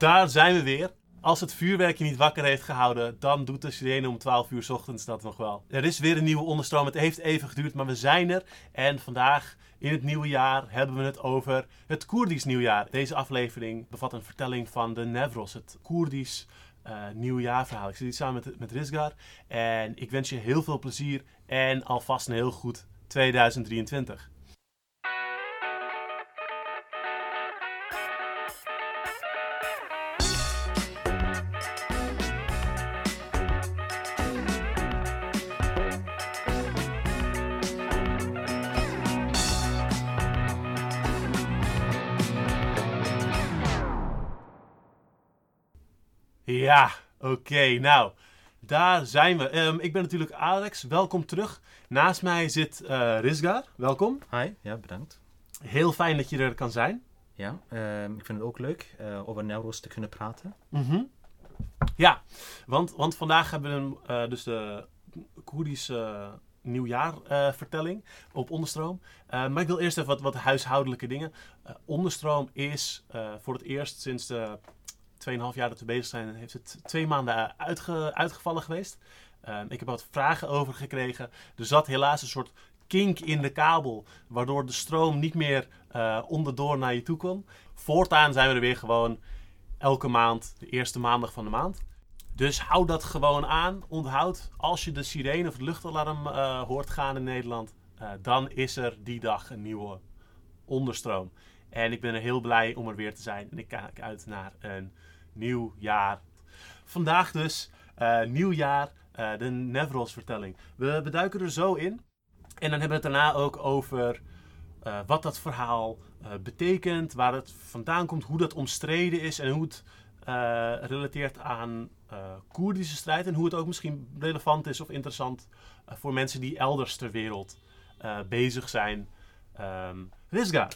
Daar zijn we weer. Als het vuurwerk je niet wakker heeft gehouden, dan doet de sirene om 12 uur ochtends dat nog wel. Er is weer een nieuwe onderstroom. Het heeft even geduurd, maar we zijn er. En vandaag, in het nieuwe jaar, hebben we het over het Koerdisch nieuwjaar. Deze aflevering bevat een vertelling van de Nevros, het Koerdisch uh, nieuwjaarverhaal. Ik zit hier samen met, met Rizgar. En ik wens je heel veel plezier en alvast een heel goed 2023. Ja, oké. nou, daar zijn we. Ehm, ik ben natuurlijk Alex. Welkom terug. Naast mij zit uh, Rizgar. Welkom. Hi, ja, bedankt. Heel fijn dat je er kan zijn. Ja, ehm, ik vind het ook leuk uh, over Neuros te kunnen praten. Mm Ja, want, want vandaag hebben we uh, dus de Koerdische nieuwjaarvertelling op Onderstroom. maar ik wil eerst even wat, wat huishoudelijke dingen. Onderstroom is voor het eerst sinds de 2,5 jaar dat we bezig zijn, heeft het twee maanden uitge, uitgevallen geweest. Ehm, ik heb wat vragen over gekregen. Er zat helaas een soort kink in de kabel, waardoor de stroom niet meer uh, onderdoor naar je toe kon. Voortaan zijn we er weer gewoon elke maand, de eerste maandag van de maand. Dus hou dat gewoon aan. Onthoud, als je de sirene of het luchtalarm uh, hoort gaan in Nederland, dan is er die dag een nieuwe onderstroom. En ik ben er heel blij om er weer te zijn. En ik kijk uit naar een nieuw jaar. Vandaag dus uh, nieuw jaar, uh, de Nevros-vertelling. We beduiken er zo in. En dan hebben we het daarna ook over uh, wat dat verhaal betekent, waar het vandaan komt, hoe dat omstreden is en hoe het relateert aan Koerdische strijd. En hoe het ook misschien relevant is of interessant voor mensen die elders ter wereld bezig zijn. Um, Rizgar,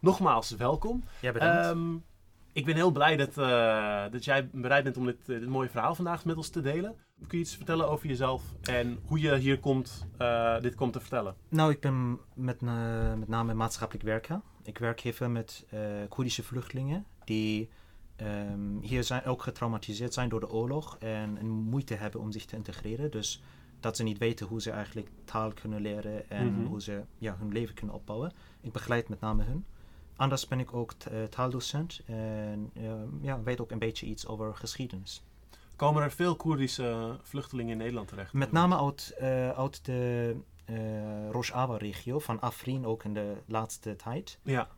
nogmaals welkom. Ja, bedankt. Um, ik ben heel blij dat, uh, dat jij bereid bent om dit, dit, mooie verhaal vandaag met ons te delen. Kun je iets vertellen over jezelf en hoe je hier komt, uh, dit komt te vertellen? Nou, ik ben met, uh, met name maatschappelijk werker. Ik werk heel veel met Koerdische vluchtelingen die um, hier zijn, ook getraumatiseerd zijn door de oorlog en, en, moeite hebben om zich te integreren. Dus dat ze niet weten hoe ze eigenlijk taal kunnen leren en mm -hmm. hoe ze ja, hun leven kunnen opbouwen. Ik begeleid met name hun. Anders ben ik ook uh, taaldocent en uh, ja, weet ook een beetje iets over geschiedenis. Komen er veel Koerdische vluchtelingen in Nederland terecht? Met name uit, uh, uit de Rojava-regio, van Afrin ook in de laatste tijd. Ja.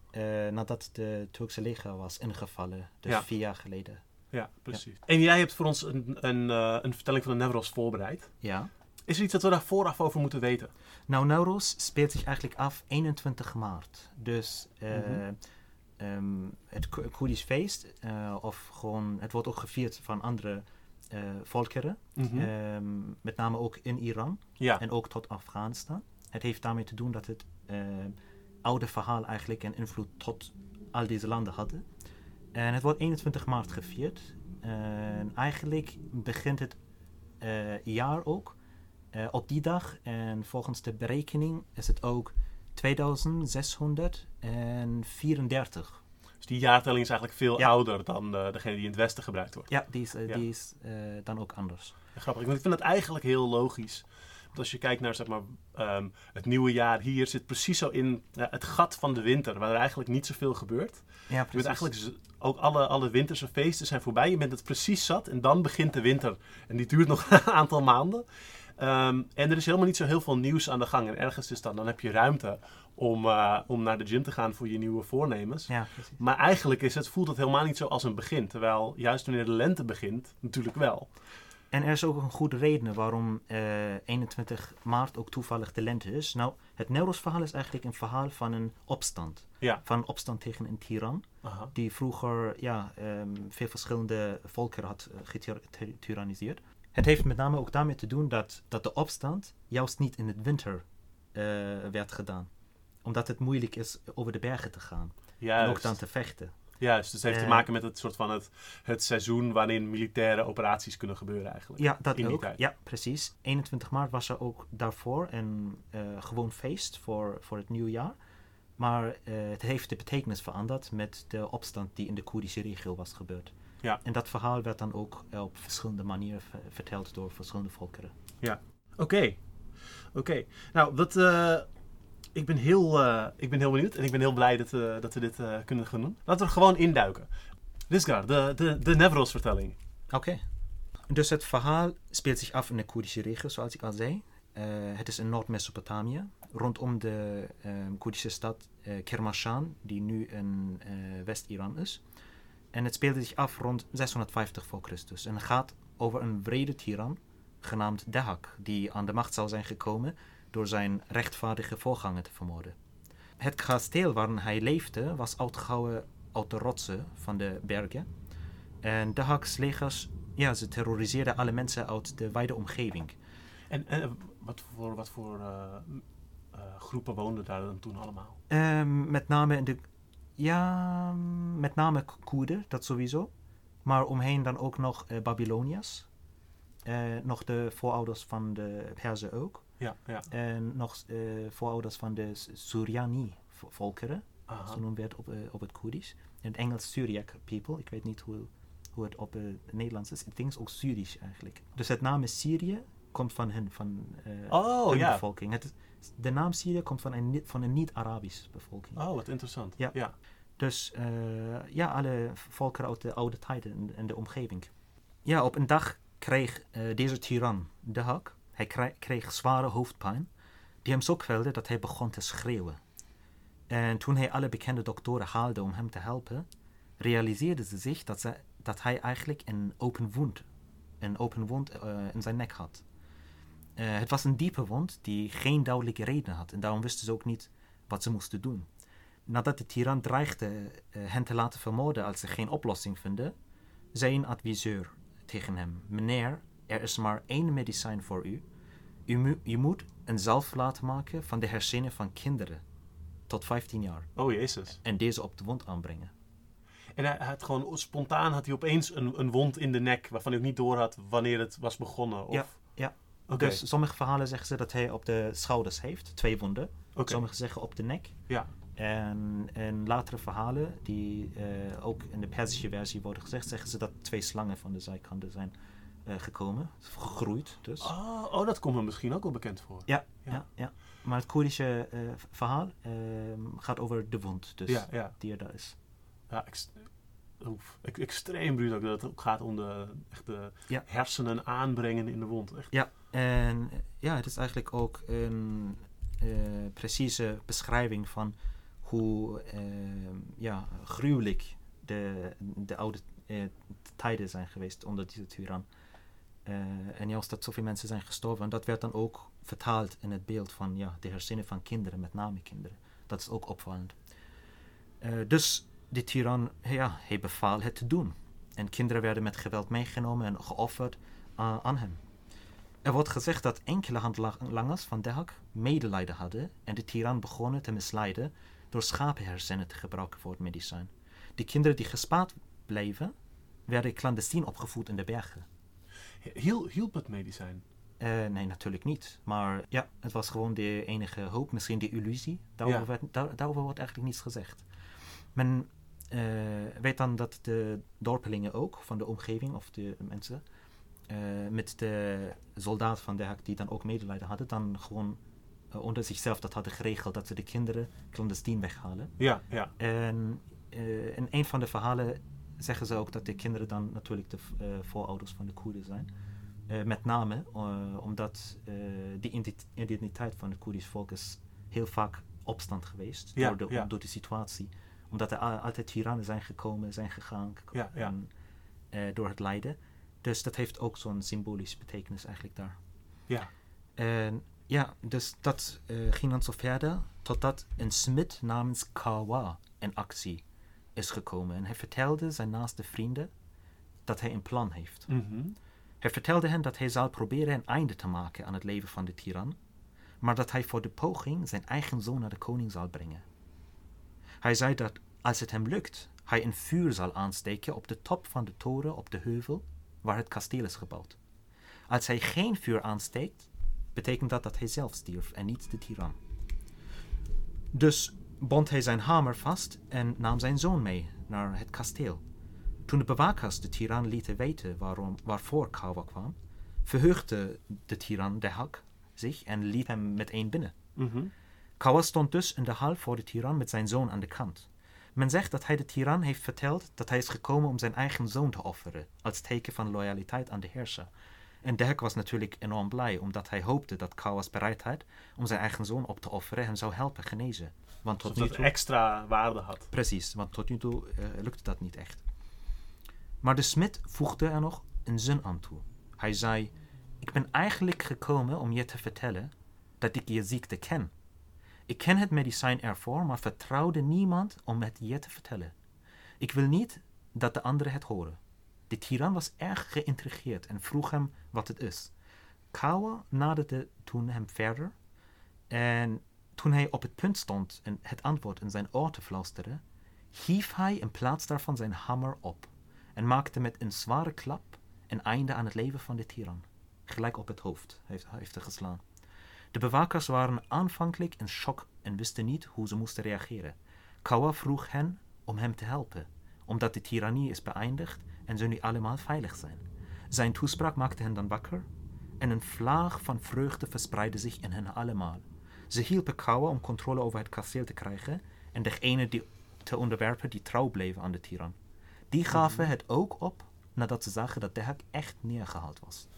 nadat de Turkse leger was ingevallen, dus ja. vier jaar geleden. Ja, precies. Ja. En jij hebt voor ons een, een, een vertelling van de Nevros voorbereid. Ja. Is er iets dat we daar vooraf over moeten weten? Nou, Nauros speelt zich eigenlijk af 21 maart. Dus uh, mm -hmm. um, het Koerdisch feest, uh, of gewoon, het wordt ook gevierd van andere uh, volkeren. Mm -hmm. um, met name ook in Iran ja. en ook tot Afghanistan. Het heeft daarmee te doen dat het oude verhaal eigenlijk een invloed tot al deze landen hadden. En het wordt 21 maart gevierd. En eigenlijk begint het jaar ook uh, op die dag. En volgens de berekening is het ook 2634. Dus die jaartelling is eigenlijk veel ja. ouder dan uh, degene die in het Westen gebruikt wordt. Ja, die is, ja. Die is dan ook anders. Ja, grappig, want ik vind het eigenlijk heel logisch. Want als je kijkt naar zeg maar, um, het nieuwe jaar hier, zit precies zo in het gat van de winter, waar er eigenlijk niet zoveel gebeurt. Ja, precies. Je bent eigenlijk ook alle, alle winterse feesten zijn voorbij. Je bent het precies zat en dan begint de winter. En die duurt nog een aantal maanden. Um, en er is helemaal niet zo heel veel nieuws aan de gang. En ergens is dan, dan heb je ruimte om, uh, om naar de gym te gaan voor je nieuwe voornemens. Ja, maar eigenlijk is het, voelt het helemaal niet zo als een begin. Terwijl juist wanneer de lente begint, natuurlijk wel. En er is ook een goede reden waarom uh, 21 maart ook toevallig de lente is. Nou, het Neuros-verhaal is eigenlijk een verhaal van een opstand. Ja. Van een opstand tegen een tiran. Aha. Die vroeger ja, um, veel verschillende volkeren had uh, getyranniseerd. Het heeft met name ook daarmee te doen dat, dat de opstand juist niet in het winter uh, werd gedaan. Omdat het moeilijk is over de bergen te gaan. Juist. En ook dan te vechten. Juist, dus het heeft uh, te maken met het soort van het, het seizoen waarin militaire operaties kunnen gebeuren eigenlijk. Ja, dat ook. Tijd. Ja, precies. 21 maart was er ook daarvoor een uh, gewoon feest voor, voor het nieuwjaar. Maar het heeft de betekenis veranderd met de opstand die in de Koerdische regio was gebeurd. Ja. En dat verhaal werd dan ook eh, op verschillende manieren ver- verteld door verschillende volkeren. Oké. Oké. Nou, dat, eh, ik, ben heel, eh, ik ben heel benieuwd en ik ben heel blij dat, we dat we dit kunnen gaan doen. Laten we er gewoon induiken. Disgar, de, de, de Nevros-vertelling. Oké. Dus het verhaal speelt zich af in de Koerdische regio, zoals ik al zei. Het is in Noord-Mesopotamië, rondom de ehm, Koerdische stad Kermashan, die nu in West-Iran is. En het speelde zich af rond 650 voor Christus. En het gaat over een wrede tiran, genaamd Dahak, die aan de macht zou zijn gekomen door zijn rechtvaardige voorganger te vermoorden. Het kasteel waarin hij leefde was uitgehouwen uit de rotsen van de bergen. En Dahaks legers, ja, ze terroriseerden alle mensen uit de wijde omgeving. En wat voor, wat voor eh, eh, groepen woonden daar dan toen allemaal? Ehm, met name in de, ja, met name Koerden, dat sowieso. Maar omheen dan ook nog eh, Babyloniërs. Eh, nog de voorouders van de Perzen ook. Ja, ja. En nog eh, voorouders van de Suryani-volkeren. Zo noemen we het op, op het Koerdisch. In het Engels Syriac people. Ik weet niet hoe, hoe het op het Nederlands is. Ik denk ook Syrisch eigenlijk. Dus het naam is Syrië komt van hen, van Oh, hun ja. bevolking. Het, de naam Syrië komt van een, van een niet-Arabisch bevolking. Oh, wat interessant. Ja. ja. Dus eh, ja, alle volkeren uit de oude tijden en, de omgeving. Ja, op een dag kreeg eh, deze tiran, de hak, hij kreeg zware hoofdpijn, die hem zo kwelde dat hij begon te schreeuwen. En toen hij alle bekende doktoren haalde om hem te helpen, realiseerde ze zich dat, ze, dat hij eigenlijk een open wond, een open wond eh, in zijn nek had. Eh, het was een diepe wond die geen duidelijke reden had en daarom wisten ze ook niet wat ze moesten doen. Nadat de tiran dreigde eh, hen te laten vermoorden als ze geen oplossing vinden, zei een adviseur tegen hem: Meneer, er is maar één medicijn voor u. U, mu- u moet een zalf laten maken van de hersenen van kinderen tot 15 jaar Oh, jezus. en deze op de wond aanbrengen. En hij had gewoon spontaan had hij opeens een, een wond in de nek waarvan hij ook niet door had wanneer het was begonnen. Of... Ja, Dus sommige verhalen zeggen ze dat hij op de schouders heeft, twee wonden. Sommigen zeggen op de nek. Ja. En in latere verhalen, die eh, ook in de Perzische versie worden gezegd, zeggen ze dat twee slangen van de zijkanten zijn eh, gekomen. Gegroeid dus. Oh, oh, dat komt me misschien ook wel bekend voor. Ja, Ja. ja. Ja, Maar het Koerdische eh, verhaal ehm, gaat over de wond dus, Ja, die er daar is. ja extreem bruut dat het ook gaat om de, echt de Ja. hersenen aanbrengen in de wond. Echt. Ja, en eh, ja, het is eigenlijk ook een eh, precieze beschrijving van hoe ehm, ja, gruwelijk de, de oude eh, tijden zijn geweest onder deze tiran. Eh, en juist dat zoveel mensen zijn gestorven. En dat werd dan ook vertaald in het beeld van ja, de hersenen van kinderen, met name kinderen. Dat is ook opvallend. Eh, dus de tiran, ja, hij beval het te doen. En kinderen werden met geweld meegenomen en geofferd eh, aan hem. Er wordt gezegd dat enkele handlangers van Dehak medelijden hadden en de tiran begonnen te misleiden door schapenhersenen te gebruiken voor het medicijn. De kinderen die gespaard bleven, werden clandestien opgevoed in de bergen. Hiel, hielp het medicijn? Eh, nee, natuurlijk niet. Maar ja, het was gewoon de enige hoop, misschien de illusie. Daarover, Ja. werd, daar- daarover wordt eigenlijk niets gezegd. Men eh, weet dan dat de dorpelingen ook, van de omgeving of de mensen, eh, met de soldaat van de hak die dan ook medelijden hadden, dan gewoon eh, onder zichzelf dat hadden geregeld dat ze de kinderen clandestien weghalen. Ja, ja. En in een van de verhalen zeggen ze ook dat de kinderen dan natuurlijk de voorouders van de Koerden zijn. Met name omdat de identi- identiteit van het Koerdisch volk is heel vaak opstand geweest Ja, door, de, ja. door de situatie. Omdat er altijd tirannen zijn gekomen, zijn gegaan Ja, ja. en, eh, door het lijden. Dus dat heeft ook zo'n symbolische betekenis eigenlijk daar. Ja. En ja, dus dat eh, ging dan zo verder totdat een smid namens Kawa in actie is gekomen. En hij vertelde zijn naaste vrienden dat hij een plan heeft. Mhm. Hij vertelde hen dat hij zal proberen een einde te maken aan het leven van de tiran, maar dat hij voor de poging zijn eigen zoon naar de koning zal brengen. Hij zei dat als het hem lukt, hij een vuur zal aansteken op de top van de toren op de heuvel waar het kasteel is gebouwd. Als hij geen vuur aansteekt, betekent dat dat hij zelf stierf en niet de tiran. Dus bond hij zijn hamer vast en nam zijn zoon mee naar het kasteel. Toen de bewakers de tiran lieten weten waarom, waarvoor Kawa kwam, verheugde de tiran Dehak zich en liet hem meteen binnen. Mhm. Kawa stond dus in de hal voor de tiran met zijn zoon aan de kant. Men zegt dat hij de tiran heeft verteld dat hij is gekomen om zijn eigen zoon te offeren, als teken van loyaliteit aan de heerser. En Dehak was natuurlijk enorm blij, omdat hij hoopte dat Kawa's bereidheid om zijn eigen zoon op te offeren hem zou helpen genezen. Want tot nu dat toe... extra waarde had. Precies, want tot nu toe eh, lukte dat niet echt. Maar de smid voegde er nog een zin aan toe. Hij zei: Ik ben eigenlijk gekomen om je te vertellen dat ik je ziekte ken. Ik ken het medicijn ervoor, maar vertrouwde niemand om het je te vertellen. Ik wil niet dat de anderen het horen. De tiran was erg geïntrigeerd en vroeg hem wat het is. Kawa naderde toen hem verder en toen hij op het punt stond en het antwoord in zijn oor te fluisteren, hief hij in plaats daarvan zijn hamer op en maakte met een zware klap een einde aan het leven van de tiran. Gelijk op het hoofd heeft, hij geslaan. De bewakers waren aanvankelijk in shock en wisten niet hoe ze moesten reageren. Kawa vroeg hen om hem te helpen, omdat de tirannie is beëindigd en ze nu allemaal veilig zijn. Zijn toespraak maakte hen dan wakker en een vlaag van vreugde verspreidde zich in hen allemaal. Ze hielpen Kawa om controle over het kasteel te krijgen en degene die te onderwerpen die trouw bleven aan de tiran. Die gaven het ook op nadat ze zagen dat Dehak echt neergehaald was.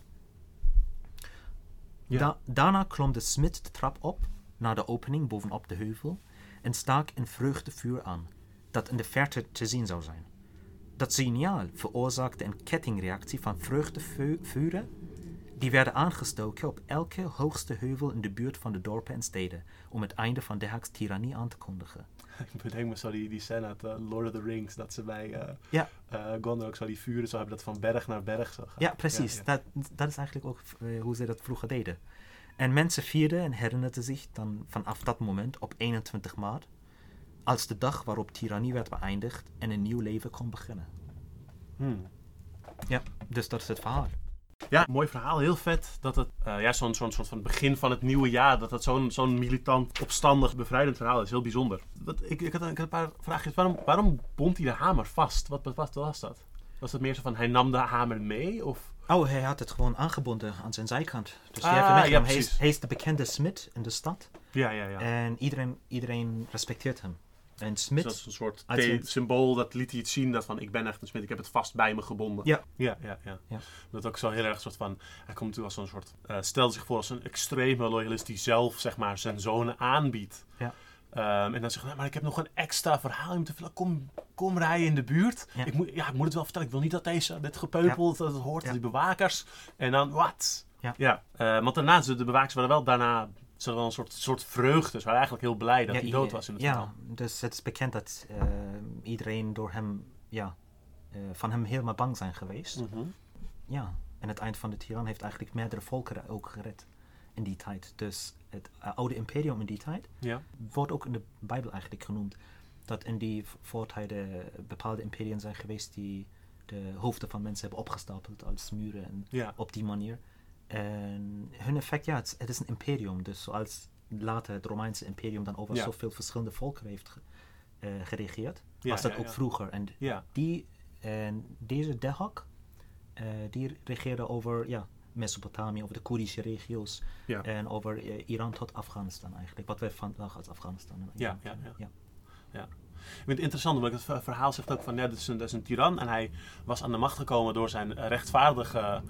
Daarna klom de smid de trap op naar de opening bovenop de heuvel en staak een vreugdevuur aan, dat in de verte te zien zou zijn. Dat signaal veroorzaakte een kettingreactie van vreugdevuren die werden aangestoken op elke hoogste heuvel in de buurt van de dorpen en steden om het einde van Dehaks tirannie aan te kondigen. Ik bedenk me zo die, die scène uit eh, Lord of the Rings. Dat ze bij eh Ja. eh, Gondor ook zo die vuren zo hebben. Dat van berg naar berg zo gaat. Ja, precies. Ja, Dat, dat is eigenlijk ook hoe ze dat vroeger deden. En mensen vierden en herinnerden zich dan vanaf dat moment op 21 maart als de dag waarop tirannie werd beëindigd en een nieuw leven kon beginnen. Hmm. Ja, dus dat is het verhaal. Ja, mooi verhaal. Heel vet dat het eh, ja, zo'n zo'n soort van begin van het nieuwe jaar, dat het zo'n zo'n militant, opstandig, bevrijdend verhaal is. Heel bijzonder. Wat, ik, ik, had, ik had een paar vraagjes. Waarom, waarom bond hij de hamer vast? Wat, wat, wat was dat? Was het meer zo van hij nam de hamer mee? Of? Oh, hij had het gewoon aangebonden aan zijn zijkant. Dus Ah, heeft hem ja, hij, is, hij is de bekende smid in de stad. Ja, ja, ja. En iedereen, iedereen respecteert hem. En Dus smid... dat is een soort symbool, dat liet hij het zien, dat van ik ben echt een smid, ik heb het vast bij me gebonden. Ja. Ja, ja, ja. Ja. Dat ook zo heel erg soort van, hij komt natuurlijk als zo'n soort, eh stelde zich voor als een extreme loyalist die zelf, zeg maar, zijn zonen aanbiedt. Ja. Ehm, en dan zegt hij, nou, maar ik heb nog een extra verhaal om te vertellen. Kom, kom rijden in de buurt. Ja. Ik, moet, ja, ik moet het wel vertellen. Ik wil niet dat deze, dit gepeupel, dat het hoort, Ja. die bewakers. En dan, wat? Ja. ja. eh, want daarna, de bewakers waren wel daarna, ze hadden wel een soort, soort vreugde. Ze waren eigenlijk heel blij dat hij dood was in het Ja, verhaal. dus het is bekend dat eh, iedereen door hem, ja, eh, van hem helemaal bang zijn geweest. Mhm. Ja, en het eind van de tiran heeft eigenlijk meerdere volkeren ook gered in die tijd. Dus het eh, oude imperium in die tijd Ja. wordt ook in de Bijbel eigenlijk genoemd. Dat in die voortijden bepaalde imperiën zijn geweest die de hoofden van mensen hebben opgestapeld als muren en op die manier. En hun effect, ja, het, is- het is een imperium. Dus zoals later het Romeinse imperium dan over Ja. zoveel verschillende volkeren heeft ge- eh, geregeerd, Ja, was dat ja, ook vroeger. En die, en deze Dehak, eh, die regeerde over ja, Mesopotamië, over de Koerdische regio's en over eh, Iran tot Afghanistan eigenlijk. Wat wij vandaag als Afghanistan en Ja, Iran ja, ja. Ik vind het interessant, omdat het ver- verhaal zegt ook van, ja, dit is, een, dit is een tiran en hij was aan de macht gekomen door zijn rechtvaardige,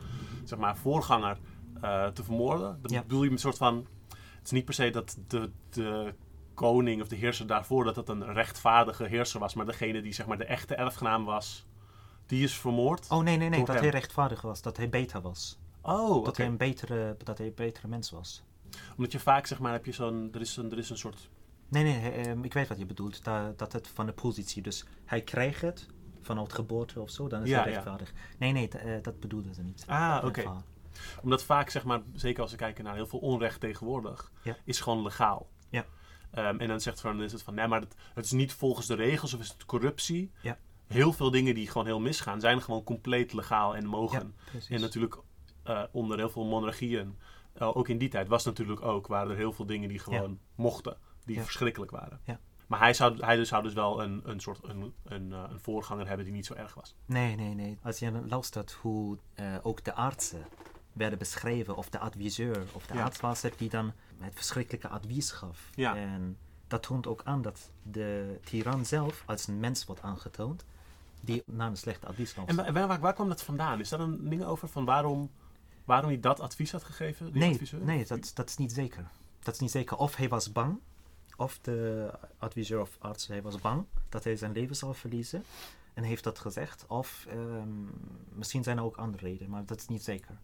zeg maar, voorganger eh, te vermoorden. Dat Ja. bedoel je een soort van, het is niet per se dat de, de koning of de heerser daarvoor, dat het een rechtvaardige heerser was, maar degene die, zeg maar, de echte erfgenaam was, die is vermoord. Oh nee, nee, nee, dat hem. hij rechtvaardig was, dat hij beter was. Oh, Dat hij een betere, dat hij een betere mens was. Omdat je vaak, zeg maar, heb je zo'n, er is een, er is een soort, Nee, nee, ehm, ik weet wat je bedoelt. Dat, dat het van de positie. Dus hij krijgt het vanuit geboorte of zo, dan is Ja, ja. rechtvaardig. Nee, nee, eh, dat bedoelden ze niet. Ah, oké. Omdat vaak, zeg maar, zeker als we kijken naar heel veel onrecht tegenwoordig, Ja. is gewoon legaal. Ja. Ehm, en dan zegt van, dan is het van, nee, maar het, het is niet volgens de regels of is het corruptie. Ja. Heel veel dingen die gewoon heel misgaan, zijn gewoon compleet legaal en mogen. En natuurlijk eh, onder heel veel monarchieën, eh, ook in die tijd was natuurlijk ook, waren er heel veel dingen die gewoon mochten, die verschrikkelijk waren. Ja. Maar hij zou, hij dus zou dus wel een, een soort een, een, eh, een voorganger hebben die niet zo erg was. Nee, nee, nee. Als je luistert hoe eh, ook de artsen werden beschreven, of de adviseur of de Ja. arts was het die dan het verschrikkelijke advies gaf. Ja. En dat toont ook aan dat de tiran zelf als een mens wordt aangetoond die naar een slechte advies En luistert. waar, waar, waar kwam dat vandaan? Is daar een ding over van waarom, waarom hij dat advies had gegeven? Die Nee, adviseur? nee dat, dat is niet zeker. Dat is niet zeker. Of hij was bang, of de adviseur of arts hij was bang dat hij zijn leven zal verliezen en heeft dat gezegd. Of ehm, misschien zijn er ook andere redenen, maar dat is niet zeker.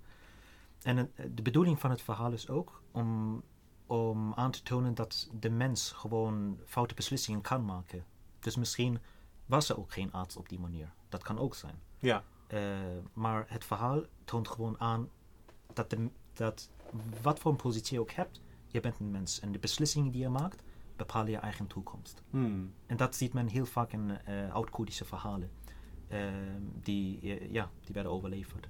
En eh, de bedoeling van het verhaal is ook om, om aan te tonen dat de mens gewoon foute beslissingen kan maken. Dus misschien was er ook geen arts op die manier. Dat kan ook zijn. Ja, Eh, maar het verhaal toont gewoon aan dat, de, dat wat voor een positie je ook hebt, je bent een mens. En de beslissingen die je maakt, bepalen je eigen toekomst. Hmm. En dat ziet men heel vaak in eh oud-Koerdische verhalen. eh, die, eh, ja, die werden overleverd.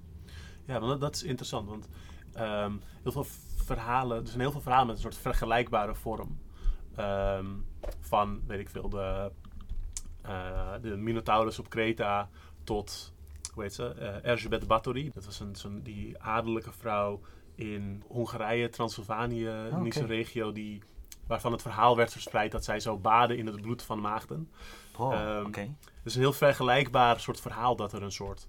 ja want dat, dat is interessant. Want ehm, heel veel verhalen, er zijn heel veel verhalen met een soort vergelijkbare vorm. Ehm, van, weet ik veel, de, eh, de Minotaurus op Kreta tot, hoe heet ze, Erzsébet Báthory. Dat was een, zo'n, die adellijke vrouw in Hongarije, Transylvanië, oké. niet zo'n regio, die, waarvan het verhaal werd verspreid dat zij zou baden in het bloed van maagden. Oh, oké. Het is een heel vergelijkbaar soort verhaal dat er een soort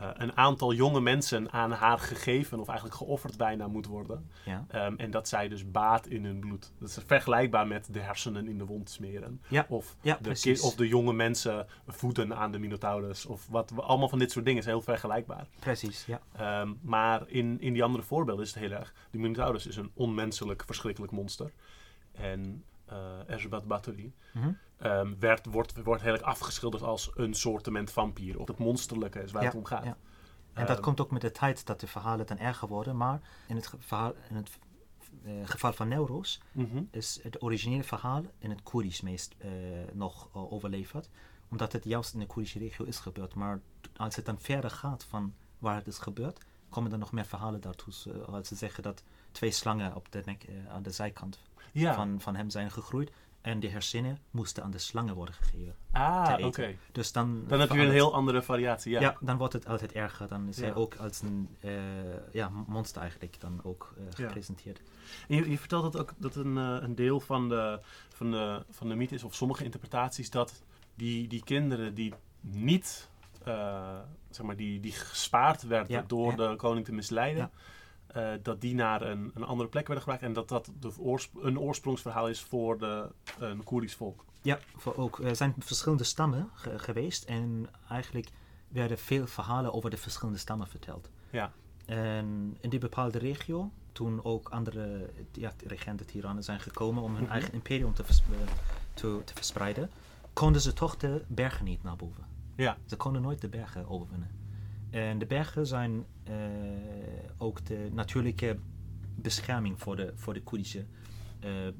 eh, een aantal jonge mensen aan haar gegeven of eigenlijk geofferd bijna moet worden. Ja. Ehm, en dat zij dus baat in hun bloed. Dat is vergelijkbaar met de hersenen in de wond smeren. Ja, Of, ja, de, of de jonge mensen voeden aan de Minotaurus. Of wat, allemaal van dit soort dingen is heel vergelijkbaar. Precies, ja. Ehm, maar in, in die andere voorbeelden is het heel erg. De Minotaurus is een onmenselijk, verschrikkelijk monster. En eh Erzsébet Báthory Mhm. ehm, werd, wordt, wordt heel erg afgeschilderd als een soortement vampier. Of het monsterlijke is waar Ja, het om gaat. ja. En dat Ehm, komt ook met de tijd dat de verhalen dan erger worden. Maar in het, verhaal, in het eh, geval van Neuros mhm. is het originele verhaal in het Koerdisch meest eh, nog eh, overleverd. Omdat het juist in de Koerdische regio is gebeurd. Maar als het dan verder gaat van waar het is gebeurd, komen er nog meer verhalen daartoe. Als ze zeggen dat twee slangen op de nek, eh, aan de zijkant Ja. van, van hem zijn gegroeid. En de hersenen moesten aan de slangen worden gegeven. ah, oké. Dus dan, Dan heb je weer een heel andere variatie. Ja. ja. dan wordt het altijd erger. Dan is Ja. hij ook als een eh, ja, monster eigenlijk dan ook eh, gepresenteerd. En je, je vertelt dat ook dat een, eh, een deel van de, van, de, van de mythe is, of sommige interpretaties, dat die, die kinderen die niet, zeg maar, die, die gespaard werden door de koning te misleiden, eh, dat die naar een, een andere plek werden gebracht en dat dat de een oorsprongsverhaal is voor de, een Koerdisch volk. Ja, voor ook. Er zijn verschillende stammen ge- geweest en eigenlijk werden veel verhalen over de verschillende stammen verteld. Ja. En in die bepaalde regio, toen ook andere ja, regenten, tirannen zijn gekomen om hun Mhm. eigen imperium te, vers- eh, te, te verspreiden, konden ze toch de bergen niet naar boven. Ja. Ze konden nooit de bergen overwinnen. En de bergen zijn eh, ook de natuurlijke bescherming voor de, voor de Koerdische eh, eh,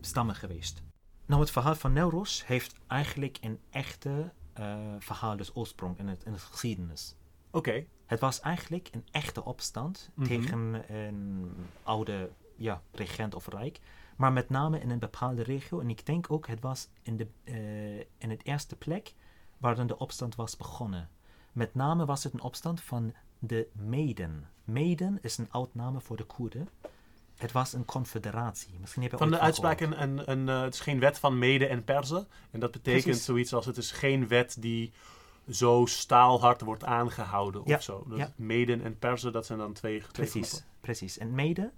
stammen geweest. Nou, het verhaal van Neuros heeft eigenlijk een echte eh, verhaal, dus oorsprong in het, in het geschiedenis. Oké. Het was eigenlijk een echte opstand Mhm. tegen een oude ja, regent of rijk. Maar met name in een bepaalde regio. En ik denk ook, het was in, de, eh, in het eerste plek waar dan de opstand was begonnen. Met name was het een opstand van de Meden. Meden is een oud voor de Koerden. Het was een confederatie. Misschien heb je Van de uitspraak, een, een, een, eh, het is geen wet van Mede en Perzen. En dat betekent Precies. zoiets als het is geen wet die zo staalhard wordt aangehouden Ja, of zo. Dat ja. Meden en Perzen, dat zijn dan twee, twee Precies, groepen. precies. En Mede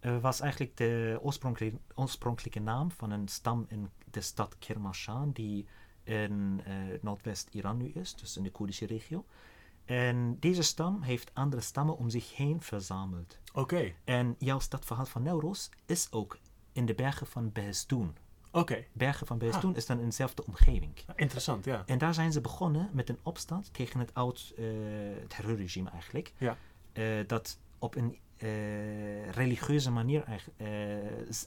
eh, was eigenlijk de oorspronkelijke, oorspronkelijke naam van een stam in de stad Kermashan, die in eh, Noordwest-Iran nu is, dus in de Koerdische regio. En deze stam heeft andere stammen om zich heen verzameld. Oké, En juist dat verhaal van Neuros is ook in de bergen van Behesdoen. oké. Bergen van Ah. Behesdoen is dan in dezelfde omgeving. Interessant, ja. En daar zijn ze begonnen met een opstand tegen het oud eh, terreurregime eigenlijk. Ja. Eh, dat op een religieuze manier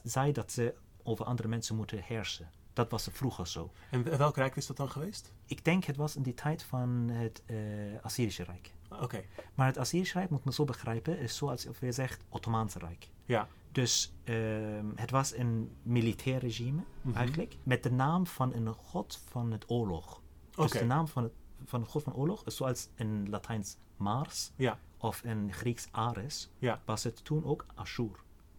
zei dat ze over andere mensen moeten heersen. Dat was vroeger zo. En wel- welk rijk is dat dan geweest? Ik denk het was in die tijd van het eh, Assyrische Rijk. Oké, Maar het Assyrische Rijk, moet men zo begrijpen, is zoals je zegt Ottomaanse Rijk. ja. Dus ehm, het was een militair regime Mhm. eigenlijk, met de naam van een god van het oorlog. Dus Oké. de naam van, het, van de god van oorlog is zoals in Latijns Mars Ja, of in Grieks Ares, ja, was het toen ook Ashur.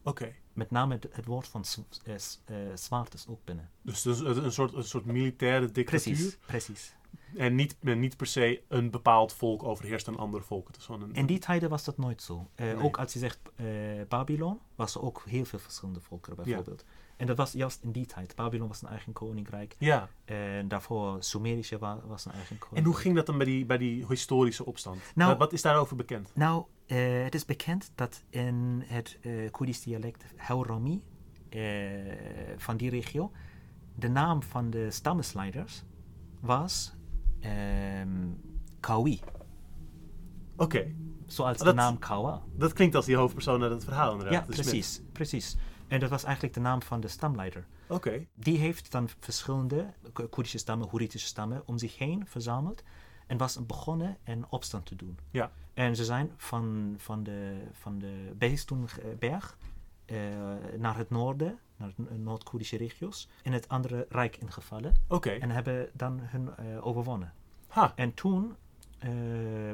oké. Met name het, het woord van eh, eh, zwaard is ook binnen. Dus een, soort, een soort militaire dictatuur. Precies, precies. En niet, en niet per se een bepaald volk overheerst een ander volk. Het is gewoon een, In die tijden was dat nooit zo. Eh, Nee. Ook als je zegt eh, Babylon, was er ook heel veel verschillende volkeren bijvoorbeeld. En dat was juist in die tijd. Babylon was een eigen koninkrijk. Ja, En daarvoor Sumerische wa- was een eigen koninkrijk. en hoe ging dat dan bij die, bij die historische opstand? Nou- wat, wat is daarover bekend? Nou, eh, het is bekend dat in het eh Koerdisch dialect Haurami eh, van die regio, de naam van de stammesleiders was ehm Kawi. Oké, Zoals Dat- de naam Kawa. dat klinkt als die hoofdpersoon uit het verhaal inderdaad. Ja, precies, precies. En dat was eigenlijk de naam van de stamleider. Oké, Die heeft dan verschillende Ko- Koerdische stammen, Hoeritische stammen om zich heen verzameld en was begonnen een opstand te doen. ja. En ze zijn van, van de, van de Behistun-berg eh, naar het noorden, naar de Noord-Koerdische regio's, in het andere rijk ingevallen Oké, en hebben dan hun eh, overwonnen. ha, En toen, eh,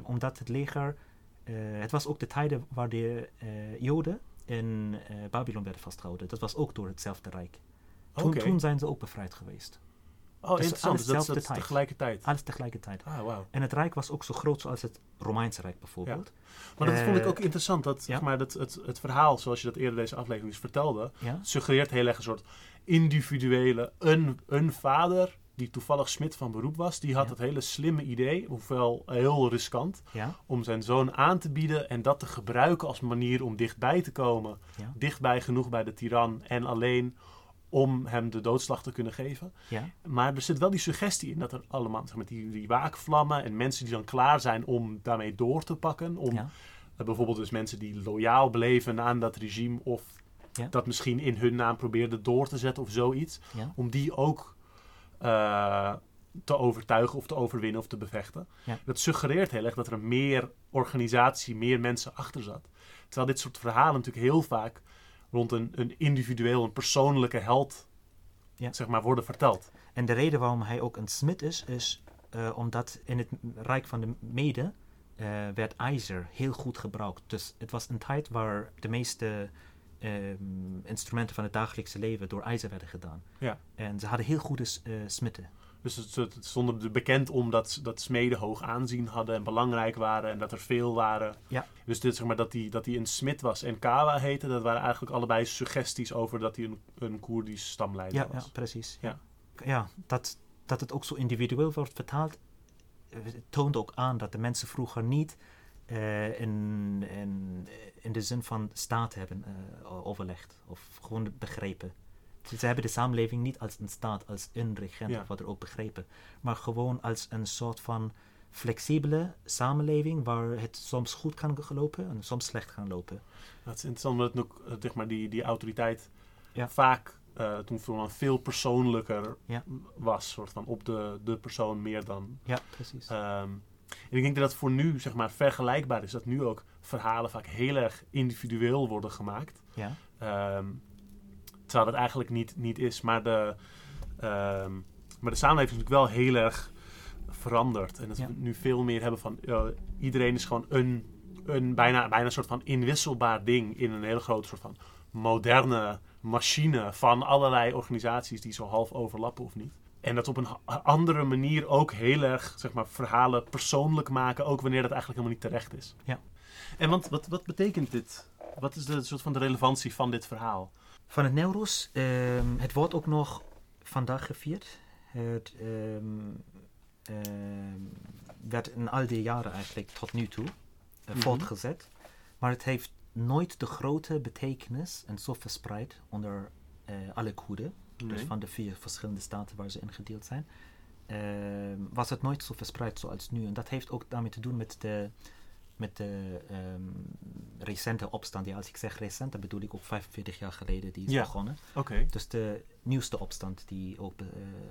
omdat het leger, het was ook de tijden waar de Joden in Babylon werden vastgehouden. Dat was ook door hetzelfde rijk. Toen, toen zijn ze ook bevrijd geweest. Oh, Dus interessant. alles Dus dat, is- tegelijkertijd. Alles tegelijkertijd. Ah, wauw. En het rijk was ook zo groot zoals het Romeinse Rijk bijvoorbeeld. Maar dat vond ik Eh, ook interessant. Dat, zeg maar, dat het, het verhaal, zoals je dat eerder deze aflevering dus vertelde, Ja? suggereert heel erg een soort individuele, een, een vader die toevallig smid van beroep was, die had het hele slimme idee, hoewel heel riskant, om zijn zoon aan te bieden en dat te gebruiken als manier om dichtbij te komen. Dichtbij genoeg bij de tiran en alleen om hem de doodslag te kunnen geven. Ja? Maar er zit wel die suggestie in dat er allemaal, zeg maar, die, die waakvlammen en mensen die dan klaar zijn om daarmee door te pakken. Om Ja? eh, bijvoorbeeld dus mensen die loyaal bleven aan dat regime of Ja. dat misschien in hun naam probeerden door te zetten of zoiets. Om die ook eh, te overtuigen of te overwinnen of te bevechten. Dat suggereert heel erg dat er meer organisatie, meer mensen achter zat. Terwijl dit soort verhalen natuurlijk heel vaak rond een, een individueel, een persoonlijke held Ja. zeg maar, worden verteld. En de reden waarom hij ook een smid is, is eh, omdat in het Rijk van de Mede eh, werd ijzer heel goed gebruikt. Dus het was een tijd waar de meeste ehm, instrumenten van het dagelijkse leven door ijzer werden gedaan. Ja. En ze hadden heel goede eh smitten. Dus het, het het stond er bekend om dat, dat smeden hoog aanzien hadden en belangrijk waren en dat er veel waren. Ja. Dus dit, zeg maar, dat hij dat die een smid was en Kawa heette, dat waren eigenlijk allebei suggesties over dat hij een, een Koerdisch stamleider Ja, ja was. precies. Ja. ja dat, dat het ook zo individueel wordt vertaald, eh, toont ook aan dat de mensen vroeger niet eh, in, in, in de zin van staat hebben eh, overlegd of gewoon begrepen. Ze hebben de samenleving niet als een staat, als een regent Ja. of wat er ook begrepen, maar gewoon als een soort van flexibele samenleving waar het soms goed kan lopen en soms slecht kan lopen. Dat is interessant, omdat ook, eh, zeg maar, die, die autoriteit Ja. vaak eh, toen veel, veel persoonlijker Ja. was, soort van op de, de persoon meer dan. Ja, precies. ehm, en ik denk dat dat voor nu zeg maar, vergelijkbaar is, dat nu ook verhalen vaak heel erg individueel worden gemaakt. ja. Ehm, terwijl dat eigenlijk niet, niet is. Maar de, ehm, maar de samenleving is natuurlijk wel heel erg veranderd. En dat Ja. we nu veel meer hebben van eh, iedereen is gewoon een, een bijna, bijna een soort van inwisselbaar ding in een hele grote soort van moderne machine van allerlei organisaties die zo half overlappen of niet. En dat op een andere manier ook heel erg zeg maar, verhalen persoonlijk maken, ook wanneer dat eigenlijk helemaal niet terecht is. Ja. En want, wat, wat betekent dit? Wat is de soort van de relevantie van dit verhaal? Van het Nowruz, ehm, het wordt ook nog vandaag gevierd. Het ehm, ehm, werd in al die jaren eigenlijk tot nu toe eh, Mhm. voortgezet. Maar het heeft nooit de grote betekenis en zo verspreid onder eh, alle Koerden. Dus van de vier verschillende staten waar ze ingedeeld zijn. was het nooit zo verspreid zoals nu. En dat heeft ook daarmee te doen met de, met de ehm, recente opstand. Ja, als ik zeg recent, dan bedoel ik ook 45 jaar geleden die is Ja. begonnen. Oké. Dus de nieuwste opstand die ook eh,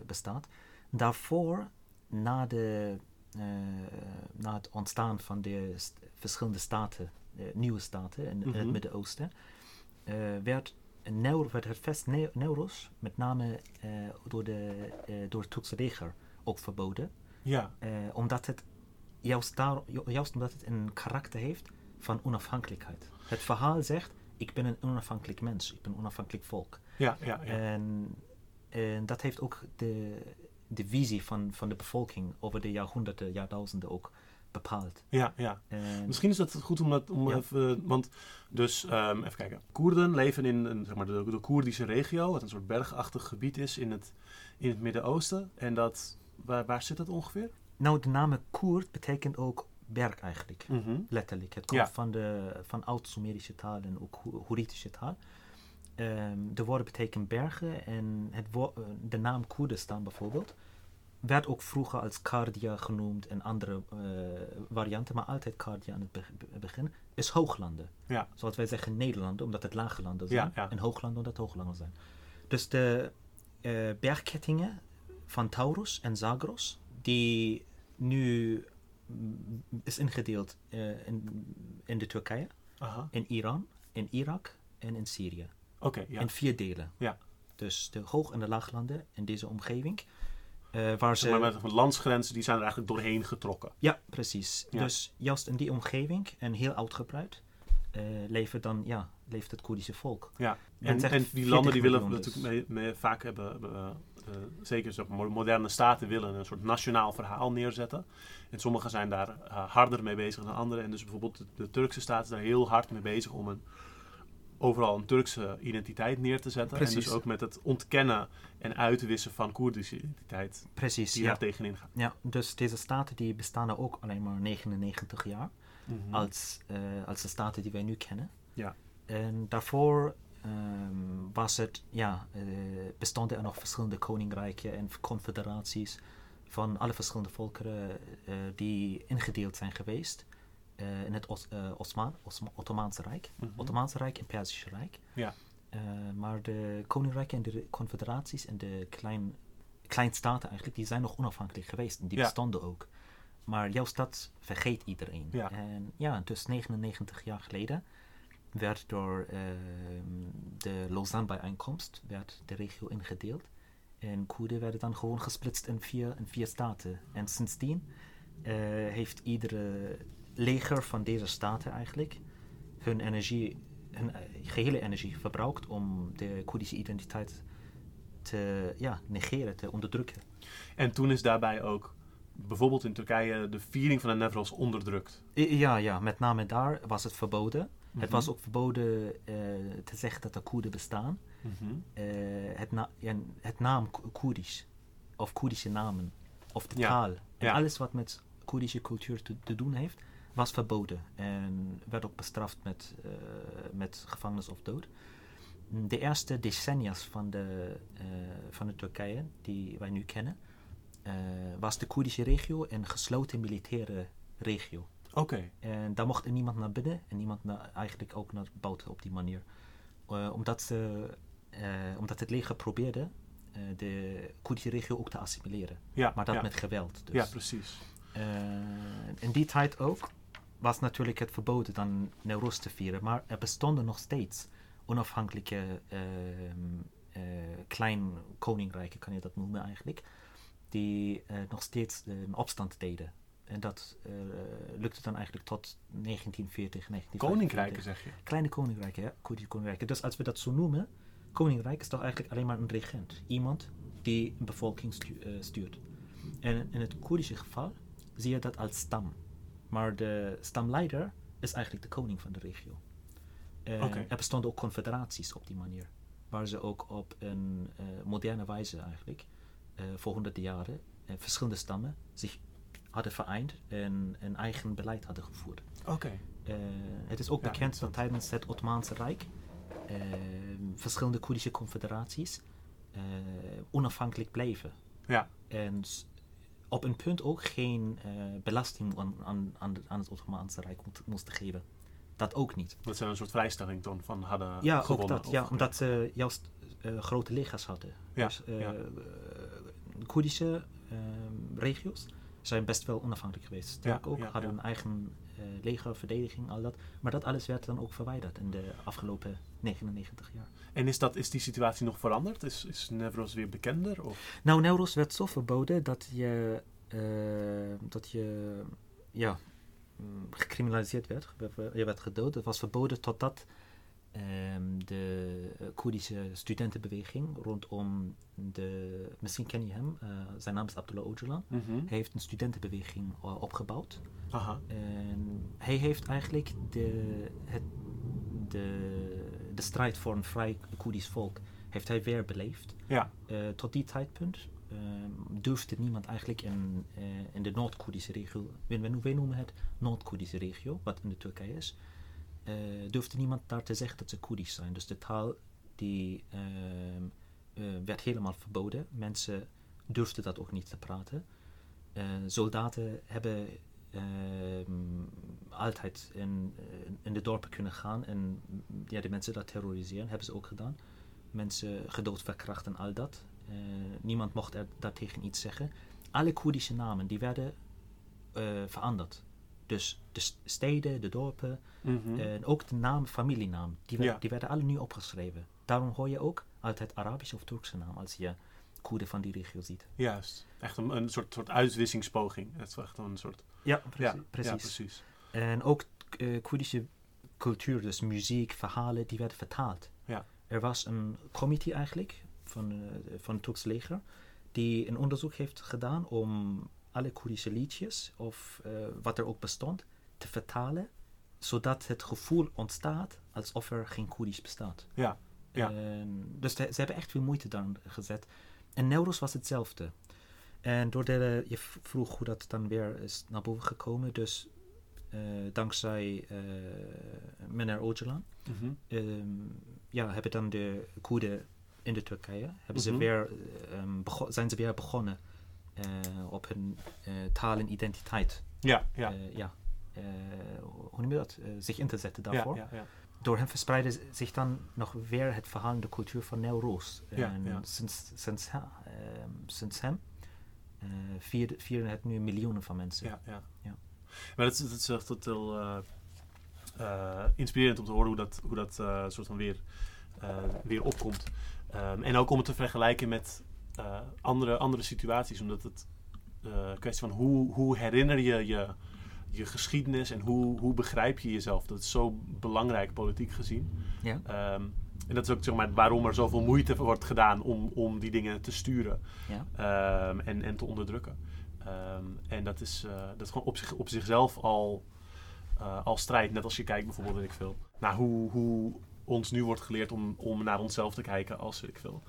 bestaat. Daarvoor, na, de, eh, na het ontstaan van de st- verschillende staten, eh, nieuwe staten in, in Mhm. het Midden-Oosten, werd, werd het vest Neu- Neuros met name door, de, door het Turkse leger ook verboden. Ja, omdat het juist, daar, ju- juist omdat het een karakter heeft van onafhankelijkheid. Het verhaal zegt, ik ben een onafhankelijk mens, ik ben een onafhankelijk volk. ja, ja. ja. En, en dat heeft ook de, de visie van, van de bevolking over de jaarhonderden, jaarduizenden ook bepaald. ja, ja. En, Misschien is dat goed om dat om Ja. even. Want, dus ehm, even kijken. Koerden leven in een, zeg maar, de, de Koerdische regio, wat een soort bergachtig gebied is in het, in het Midden-Oosten. En dat, waar, waar zit dat ongeveer? Nou, de naam Koerd betekent ook berg eigenlijk. Mhm. Letterlijk. Het komt Ja. van, de, van oud-Sumerische taal en ook Ho- Hurritische taal. Ehm, de woorden betekenen bergen en het eh, de naam Koerdistan bijvoorbeeld werd ook vroeger als Kardia genoemd en andere eh, varianten, maar altijd Kardia aan het be- be- begin, is hooglanden. Ja. Zoals wij zeggen Nederlanden, omdat het lage landen zijn, ja. en hooglanden omdat het hooglanden zijn. Dus de eh, bergkettingen van Taurus en Zagros, die nu is ingedeeld eh, in, in de Turkije, Aha. in Iran, in Irak en in Syrië. Oké, ja. In vier delen. Ja. Dus de hoog- en de laaglanden in deze omgeving. eh, waar ze... Maar met landsgrenzen, die zijn er eigenlijk doorheen getrokken. Ja, precies. Ja. Dus juist in die omgeving en heel uitgebreid eh leeft dan, ja, leeft het Koerdische volk. Ja. En, die 40 landen die willen dus. natuurlijk mee, mee- vaak hebben, hebben, zeker zo mo- moderne staten willen een soort nationaal verhaal neerzetten. En sommige zijn daar eh, harder mee bezig dan andere. En dus bijvoorbeeld de, de Turkse staat is daar heel hard mee bezig om een, overal een Turkse identiteit neer te zetten. En dus ook met het ontkennen en uitwissen van Koerdische identiteit Precies, die ja. daar tegenin gaat. ja. Dus deze staten die bestaan er ook alleen maar 99 jaar. Mhm. als, eh, als de staten die wij nu kennen. Ja. En daarvoor ehm, was het, ja, eh, bestonden er nog verschillende koninkrijken en confederaties van alle verschillende volkeren eh, die ingedeeld zijn geweest eh, in het Os, Osman, Osma- Ottomaanse Rijk. Mhm. Ottomaanse Rijk en Perzische Rijk. Ja. Maar de koninkrijken en de confederaties en de klein, kleinstaten eigenlijk, die zijn nog onafhankelijk geweest. En die Ja. bestonden ook. Maar juist dat vergeet iedereen. Ja. En ja, dus 99 jaar geleden werd door ehm, de Lausanne-bijeenkomst werd de regio ingedeeld. En Koerden werden dan gewoon gesplitst in vier, in vier staten. En sindsdien eh, heeft iedere leger van deze staten eigenlijk hun energie, hun eh, gehele energie verbruikt om de Koerdische identiteit te ja, negeren, te onderdrukken. En toen is daarbij ook bijvoorbeeld in Turkije de viering van de Nevros onderdrukt. Ja, ja, met name daar was het verboden. Het Mhm. was ook verboden eh, te zeggen dat er Koerden bestaan. Mhm. Eh, het, na het naam Ko- Koerdisch, of Koerdische namen, of de Ja, taal. En ja. alles wat met Koerdische cultuur te, te doen heeft, was verboden. En werd ook bestraft met, eh, met gevangenis of dood. De eerste decennia's van de, van de Turkije, die wij nu kennen, was de Koerdische regio een gesloten militaire regio. Oké, En daar mocht er niemand naar binnen en niemand naar, eigenlijk ook naar buiten op die manier. Eh, omdat, ze, eh, omdat het leger probeerde eh, de Koerdische regio ook te assimileren. ja. Maar dat ja. met geweld. Dus. Ja, precies. In die tijd ook was natuurlijk het verboden dan Nowruz te vieren. Maar er bestonden nog steeds onafhankelijke klein koninkrijken, kan je dat noemen eigenlijk. Die nog steeds een opstand deden. En dat eh, lukte dan eigenlijk tot 1940, 1945. Koninkrijken zeg je. Kleine koninkrijken, ja. Koerdische koninkrijken. Dus als we dat zo noemen, koninkrijk is toch eigenlijk alleen maar een regent. Iemand die een bevolking stu- eh, stuurt. En in het Koerdische geval zie je dat als stam. Maar de stamleider is eigenlijk de koning van de regio. Er bestonden ook confederaties op die manier. Waar ze ook op een eh, moderne wijze eigenlijk, voor honderden jaren, verschillende stammen zich hadden vereend en een eigen beleid hadden gevoerd. Oké. Eh, het is ook Ja, bekend dat tijdens het Ottomaanse Rijk eh, verschillende Koerdische confederaties eh, onafhankelijk bleven. Ja. En op een punt ook geen eh, belasting aan, aan, aan, het Ottomaanse Rijk moesten geven. Dat ook niet. Dat ze een soort vrijstelling toen van hadden ja, ook dat. Ja, omdat ze juist grote legers hadden. Ja, Dus ja. Koerdische ehm, regio's zijn best wel onafhankelijk geweest. Sterk Ja, ook, ja, hadden ja. een eigen eh, legerverdediging, al dat. Maar dat alles werd dan ook verwijderd in de afgelopen 99 jaar. En is, dat, is die situatie nog veranderd? Is, is Nevros weer bekender? Of? Nou, Nevros werd zo verboden dat je, dat je ja, mm, gecriminaliseerd werd. Je werd gedood. Het was verboden totdat um, de Koerdische studentenbeweging rondom de. Misschien ken je hem, uh, zijn naam is Abdullah Öcalan. Mhm. Hij heeft een studentenbeweging uh, opgebouwd. Aha. En hij heeft eigenlijk de, het, de, de strijd voor een vrij Koerdisch volk heeft hij weer beleefd. Ja. Uh, tot die tijdpunt durfde niemand eigenlijk in, in de Noord-Koerdische regio, wij noemen het Noord-Koerdische regio, wat in de Turkije is, uh, durfde niemand daar te zeggen dat ze Koerdisch zijn. Dus de taal die uh, uh, werd helemaal verboden. Mensen durfden dat ook niet te praten. soldaten hebben ehm, altijd in, in de dorpen kunnen gaan en ja, de mensen dat terroriseren, hebben ze ook gedaan. Mensen gedood, verkracht en al dat. niemand mocht er daartegen iets zeggen. Alle Koerdische namen die werden veranderd. Dus de steden, de dorpen Mhm. en ook de naam, familienaam, die, werd, Ja. die werden alle nu opgeschreven. Daarom hoor je ook altijd Arabische of Turkse naam als je Koerden van die regio ziet. Juist. Echt een, een soort, soort uitwissingspoging. Het is echt een soort... Ja, Ja, precies. ja, precies. precies. En ook uh, Koerdische cultuur, dus muziek, verhalen, die werden vertaald. Ja. Er was een committee eigenlijk van, uh, van het Turkse leger die een onderzoek heeft gedaan om alle Koerdische liedjes of uh, wat er ook bestond te vertalen, zodat het gevoel ontstaat alsof er geen Koerdisch bestaat. Ja. ja. En, dus de, ze hebben echt veel moeite daar gezet. En Neuros was hetzelfde. En door de, je vroeg hoe dat dan weer is naar boven gekomen. Dus uh, dankzij uh, meneer Öcalan Mhm. um, ja, hebben dan de Koerden in de Turkije, hebben ze Mhm. weer, um, zijn ze weer begonnen op hun taal en identiteit. Ja, ja. ja. hoe noem je dat? zich in te zetten daarvoor. Ja, ja, ja. Door hem verspreidde zich dan nog weer het verhaal en de cultuur van ja. Sinds, sinds, sinds hem vieren, vieren het nu miljoenen van mensen. Ja, ja. Ja. Maar dat is, dat is echt heel uh, inspirerend om te horen hoe dat, hoe dat uh, soort van weer, weer opkomt. Um, en ook om het te vergelijken met andere, andere situaties, omdat het een kwestie van hoe, hoe herinner je je, je geschiedenis en hoe, hoe begrijp je jezelf. Dat is zo belangrijk politiek gezien. Ja. Um, en dat is ook zeg maar, waarom er zoveel moeite wordt gedaan om, om die dingen te sturen ja. um, en, en te onderdrukken. Um, en dat is, uh, dat is gewoon op, zich, op zichzelf al, uh, al strijd. Net als je kijkt bijvoorbeeld, weet ik veel, naar hoe, hoe ons nu wordt geleerd om, om naar onszelf te kijken als, ik veel.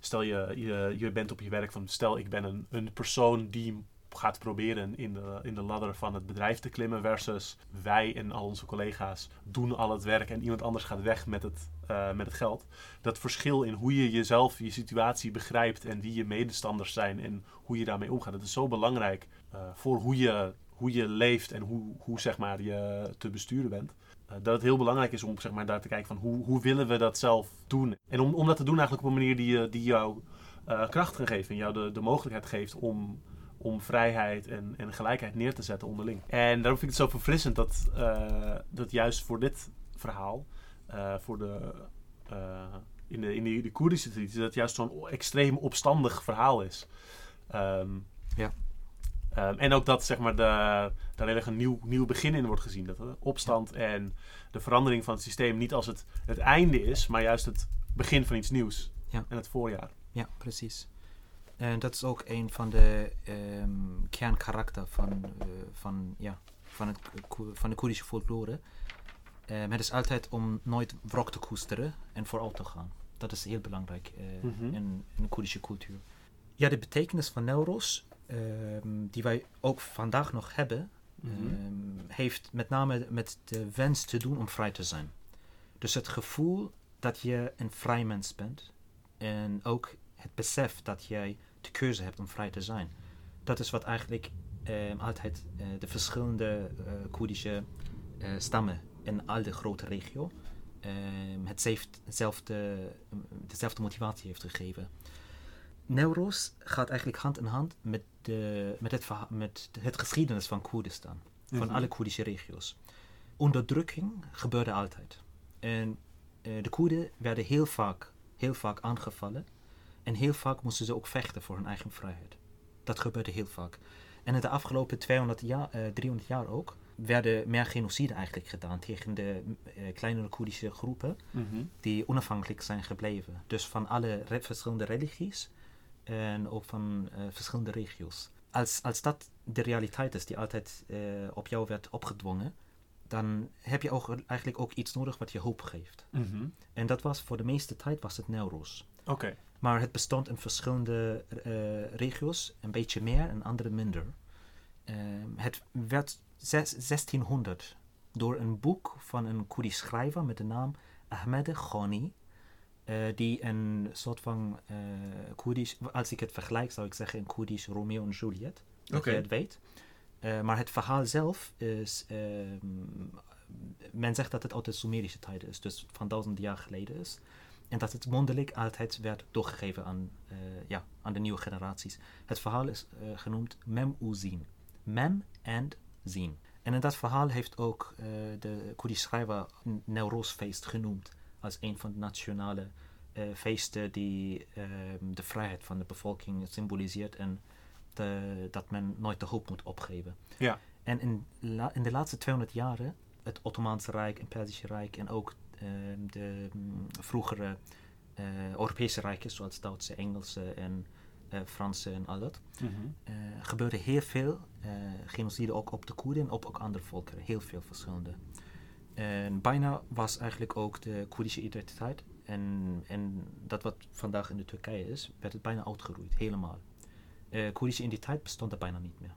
Stel je, je, je bent op je werk van, stel ik ben een, een persoon die gaat proberen in de, in de ladder van het bedrijf te klimmen versus wij en al onze collega's doen al het werk en iemand anders gaat weg met het, uh, met het geld. Dat verschil in hoe je jezelf, je situatie begrijpt en wie je medestanders zijn en hoe je daarmee omgaat, dat is zo belangrijk uh, voor hoe je, hoe je leeft en hoe, hoe zeg maar, je te besturen bent. Uh, dat het heel belangrijk is om zeg maar, daar te kijken van hoe, hoe willen we dat zelf doen. En om, om dat te doen eigenlijk op een manier die, die jou kracht kan geven en jou de, de mogelijkheid geeft om om vrijheid en, en gelijkheid neer te zetten onderling. En daarom vind ik het zo verfrissend dat, dat juist voor dit verhaal, voor de, in, de, in de, de Koerdische traditie, dat juist zo'n extreem opstandig verhaal is. Ja. Um, en ook dat zeg maar, de, daar heel erg een nieuw, nieuw begin in wordt gezien. Dat de opstand en de verandering van het systeem niet als het, het einde is, maar juist het begin van iets nieuws. Ja. En het voorjaar. Ja, precies. En dat is ook een van de um, kernkarakter van, uh, van, ja, van, het, van de Koerdische folklore. Um, het is altijd om nooit wrok te koesteren en vooral te gaan. Dat is heel belangrijk uh, mm -hmm. in, in, de Koerdische cultuur. Ja, de betekenis van Neuros, um, die wij ook vandaag nog hebben, mm -hmm. heeft met name met de wens te doen om vrij te zijn. Dus het gevoel dat je een vrij mens bent en ook het besef dat jij de keuze hebt om vrij te zijn. Dat is wat eigenlijk eh, altijd eh, de verschillende uh, Koerdische stammen in al de grote regio hetzelfde, dezelfde motivatie heeft gegeven. Neuros gaat eigenlijk hand in hand met, de, met, het, met het geschiedenis van Koerdistan. van Mhm. alle Koerdische regio's. Onderdrukking gebeurde altijd. En eh, de Koerden werden heel vaak, heel vaak aangevallen. En heel vaak moesten ze ook vechten voor hun eigen vrijheid. Dat gebeurde heel vaak. En in de afgelopen 200 jaar, eh, 300 jaar ook, werden meer genocide eigenlijk gedaan tegen de eh, kleinere Koerdische groepen Mhm. die onafhankelijk zijn gebleven. Dus van alle re- verschillende religies en ook van eh, verschillende regio's. Als, als dat de realiteit is die altijd eh, op jou werd opgedwongen, dan heb je ook eigenlijk ook iets nodig wat je hoop geeft. Mhm. En dat was voor de meeste tijd was het Newroz. Oké. Maar het bestond in verschillende eh, regio's, een beetje meer en andere minder. Ehm, het werd zes- 1600 door een boek van een Koerdisch schrijver met de naam Ahmed Ghani. Eh, die een soort van eh Koerdisch, als ik het vergelijk zou ik zeggen een Koerdisch Romeo en Juliet. Dat Oké. je het weet. Eh, maar het verhaal zelf is, ehm, men zegt dat het uit de Sumerische tijd is, dus van duizend jaar geleden is. En dat het mondeling altijd werd doorgegeven aan, ja, aan de nieuwe generaties. Het verhaal is genoemd Mem Uzin. Mem en Zin. En in dat verhaal heeft ook de Koerdische schrijver Newroz-feest genoemd als een van de nationale eh, feesten die ehm, de vrijheid van de bevolking symboliseert en de- dat men nooit de hoop moet opgeven. Ja. En in, la- in de laatste 200 jaren, het Ottomaanse Rijk en Perzische Rijk en ook ehm, de mm, vroegere eh, Europese rijken, zoals Duitse, Engelse en eh, Franse en al dat, eh, gebeurde heel veel genocide ook op de Koerden en op ook andere volkeren. Heel veel verschillende. En bijna was eigenlijk ook de Koerdische identiteit en, en dat wat vandaag in de Turkije is, werd het bijna uitgeroeid, helemaal. Eh Koerdische identiteit bestond er bijna niet meer.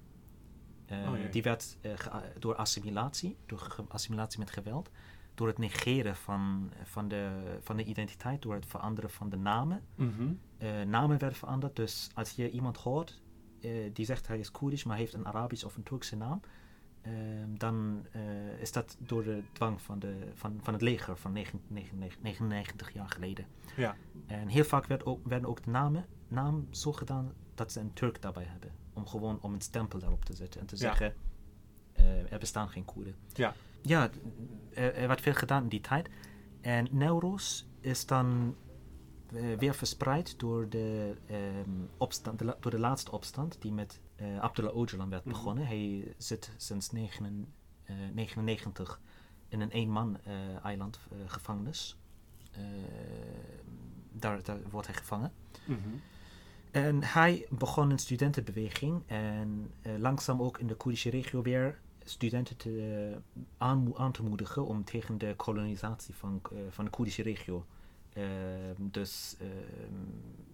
Eh, Oh die werd eh, door assimilatie, door assimilatie met geweld, door het negeren van, van, de, van de identiteit, door het veranderen van de namen, Mhm. namen werden veranderd. Dus als je iemand hoort die zegt hij is Koerdisch, maar heeft een Arabisch of een Turkse naam, dan eh, is dat door de dwang van, de, van, van het leger van 9 99 99 jaar geleden. Ja. En heel vaak werd ook, werden ook de namen naam zo gedaan dat ze een Turk daarbij hebben. Om gewoon om een stempel daarop te zetten en te Ja. zeggen, eh, er bestaan geen Koerden. Ja. Ja, er, er werd veel gedaan in die tijd. En Newroz is dan eh, weer verspreid door de, ehm, opstand, de door de laatste opstand die met eh, Abdullah Öcalan werd Mhm. begonnen. Hij zit sinds 1999 in een eenman-eiland eh, gevangenis. Eh, daar, daar wordt hij gevangen. Mhm. En hij begon een studentenbeweging en eh, langzaam ook in de Koerdische regio weer studenten te, eh, aan, aan te moedigen om tegen de kolonisatie van, eh, van de Koerdische regio. Eh, dus eh,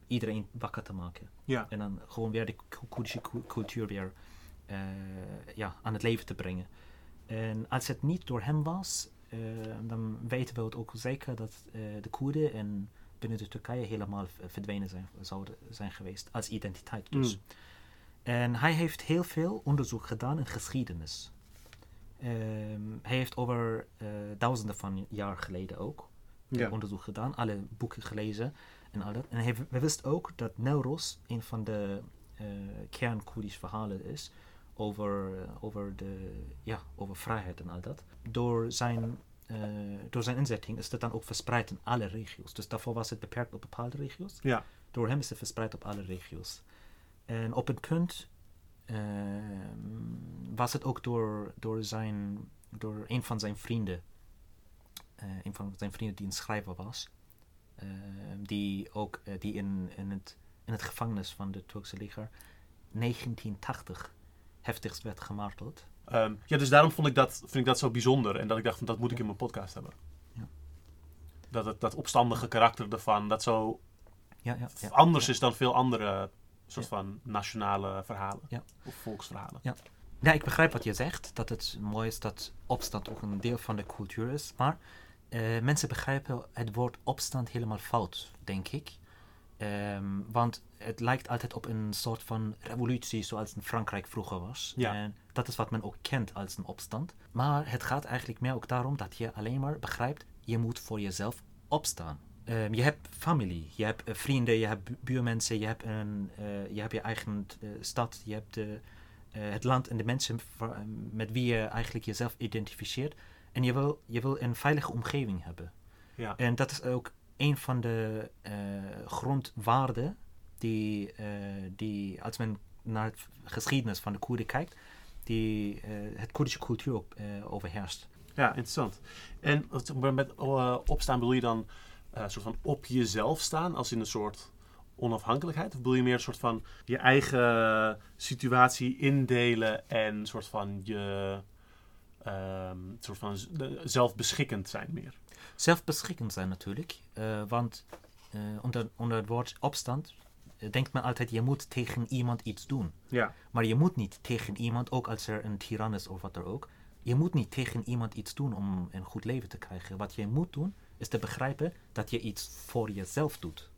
iedereen wakker te maken. Ja. En dan gewoon weer de Ko- Koerdische cu- cultuur weer eh, ja, aan het leven te brengen. En als het niet door hem was, eh, dan weten we het ook zeker dat eh, de Koerden en binnen de Turkije helemaal verdwenen zijn, zouden zijn geweest als identiteit dus. Mm. En hij heeft heel veel onderzoek gedaan in geschiedenis. Ehm, hij heeft over eh, duizenden van jaar geleden ook Ja. onderzoek gedaan, alle boeken gelezen en al dat. En hij w- wist ook dat Newroz een van de eh kern Koerdisch verhalen is over, eh, over, de, ja, over vrijheid en al dat. Door zijn, eh, door zijn inzetting is dat dan ook verspreid in alle regio's. Dus daarvoor was het beperkt op bepaalde regio's. Ja. Door hem is het verspreid op alle regio's. En op een punt was het ook door, door, zijn, door een van zijn vrienden, een van zijn vrienden die een schrijver was, ehm, die ook eh, die in, in, het, in het gevangenis van de Turkse leger 1980 heftigst werd gemarteld. Ehm, ja, dus daarom vond ik dat, vind ik dat zo bijzonder. En dat ik dacht, van, dat moet ik in mijn podcast hebben. Ja. Dat het, dat opstandige karakter ervan, dat zo Ja, ja, ja. anders is dan veel andere soort van nationale verhalen. Of volksverhalen. Ja, ik begrijp wat je zegt, dat het mooi is dat opstand ook een deel van de cultuur is. Maar eh, mensen begrijpen het woord opstand helemaal fout, denk ik. Ehm, want het lijkt altijd op een soort van revolutie zoals in Frankrijk vroeger was. Ja. En dat is wat men ook kent als een opstand. Maar het gaat eigenlijk meer ook daarom dat je alleen maar begrijpt, je moet voor jezelf opstaan. Ehm, je hebt familie, je hebt eh, vrienden, je hebt bu- buurmensen, je hebt, een, eh, je, hebt je eigen stad, je hebt de, het land en de mensen met wie je eigenlijk jezelf identificeert. En je wil, je wil een veilige omgeving hebben. Ja. En dat is ook een van de eh, grondwaarden die, eh, die, als men naar het geschiedenis van de Koerden kijkt, die eh, het Koerdische cultuur eh, overheerst. Ja, interessant. En wat- met opstaan bedoel je dan een soort van op jezelf staan, als in een soort onafhankelijkheid? Of bedoel je meer een soort van je eigen situatie indelen en een soort van je ehm, soort van zelfbeschikkend zijn meer? Zelfbeschikkend zijn natuurlijk, eh, want eh, onder, onder het woord opstand eh, denkt men altijd je moet tegen iemand iets doen. Ja. Maar je moet niet tegen iemand, ook als er een tiran is of wat er ook, je moet niet tegen iemand iets doen om een goed leven te krijgen. Wat je moet doen, is te begrijpen dat je iets voor jezelf doet.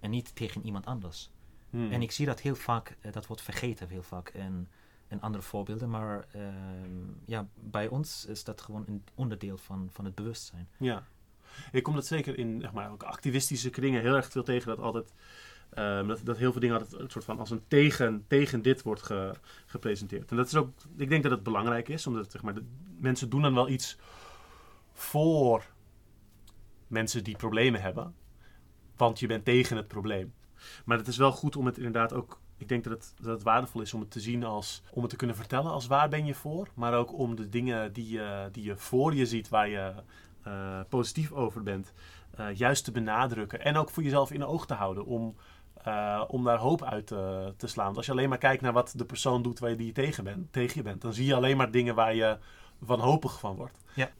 En niet tegen iemand anders. Hmm. En ik zie dat heel vaak, dat wordt vergeten heel vaak in, in andere voorbeelden. Maar ehm, ja, bij ons is dat gewoon een onderdeel van, van het bewustzijn. Ja. Ik kom dat zeker in zeg maar, ook activistische kringen heel erg veel tegen dat altijd. ehm, dat, dat heel veel dingen altijd een soort van als een tegen, tegen dit wordt ge- gepresenteerd. En dat is ook, ik denk dat het belangrijk is, omdat zeg maar, de, mensen doen dan wel iets voor mensen die problemen hebben, want je bent tegen het probleem. Maar het is wel goed om het inderdaad ook. Ik denk dat het, dat het waardevol is om het te zien als. om het te kunnen vertellen als waar ben je voor. Maar ook om de dingen die je, die je voor je ziet, waar je eh, positief over bent, eh, juist te benadrukken. En ook voor jezelf in de oog te houden. Om, eh, om daar hoop uit te, te slaan. Want als je alleen maar kijkt naar wat de persoon doet waar je die je tegen, bent, tegen je bent, dan zie je alleen maar dingen waar je wanhopig van wordt. Ja.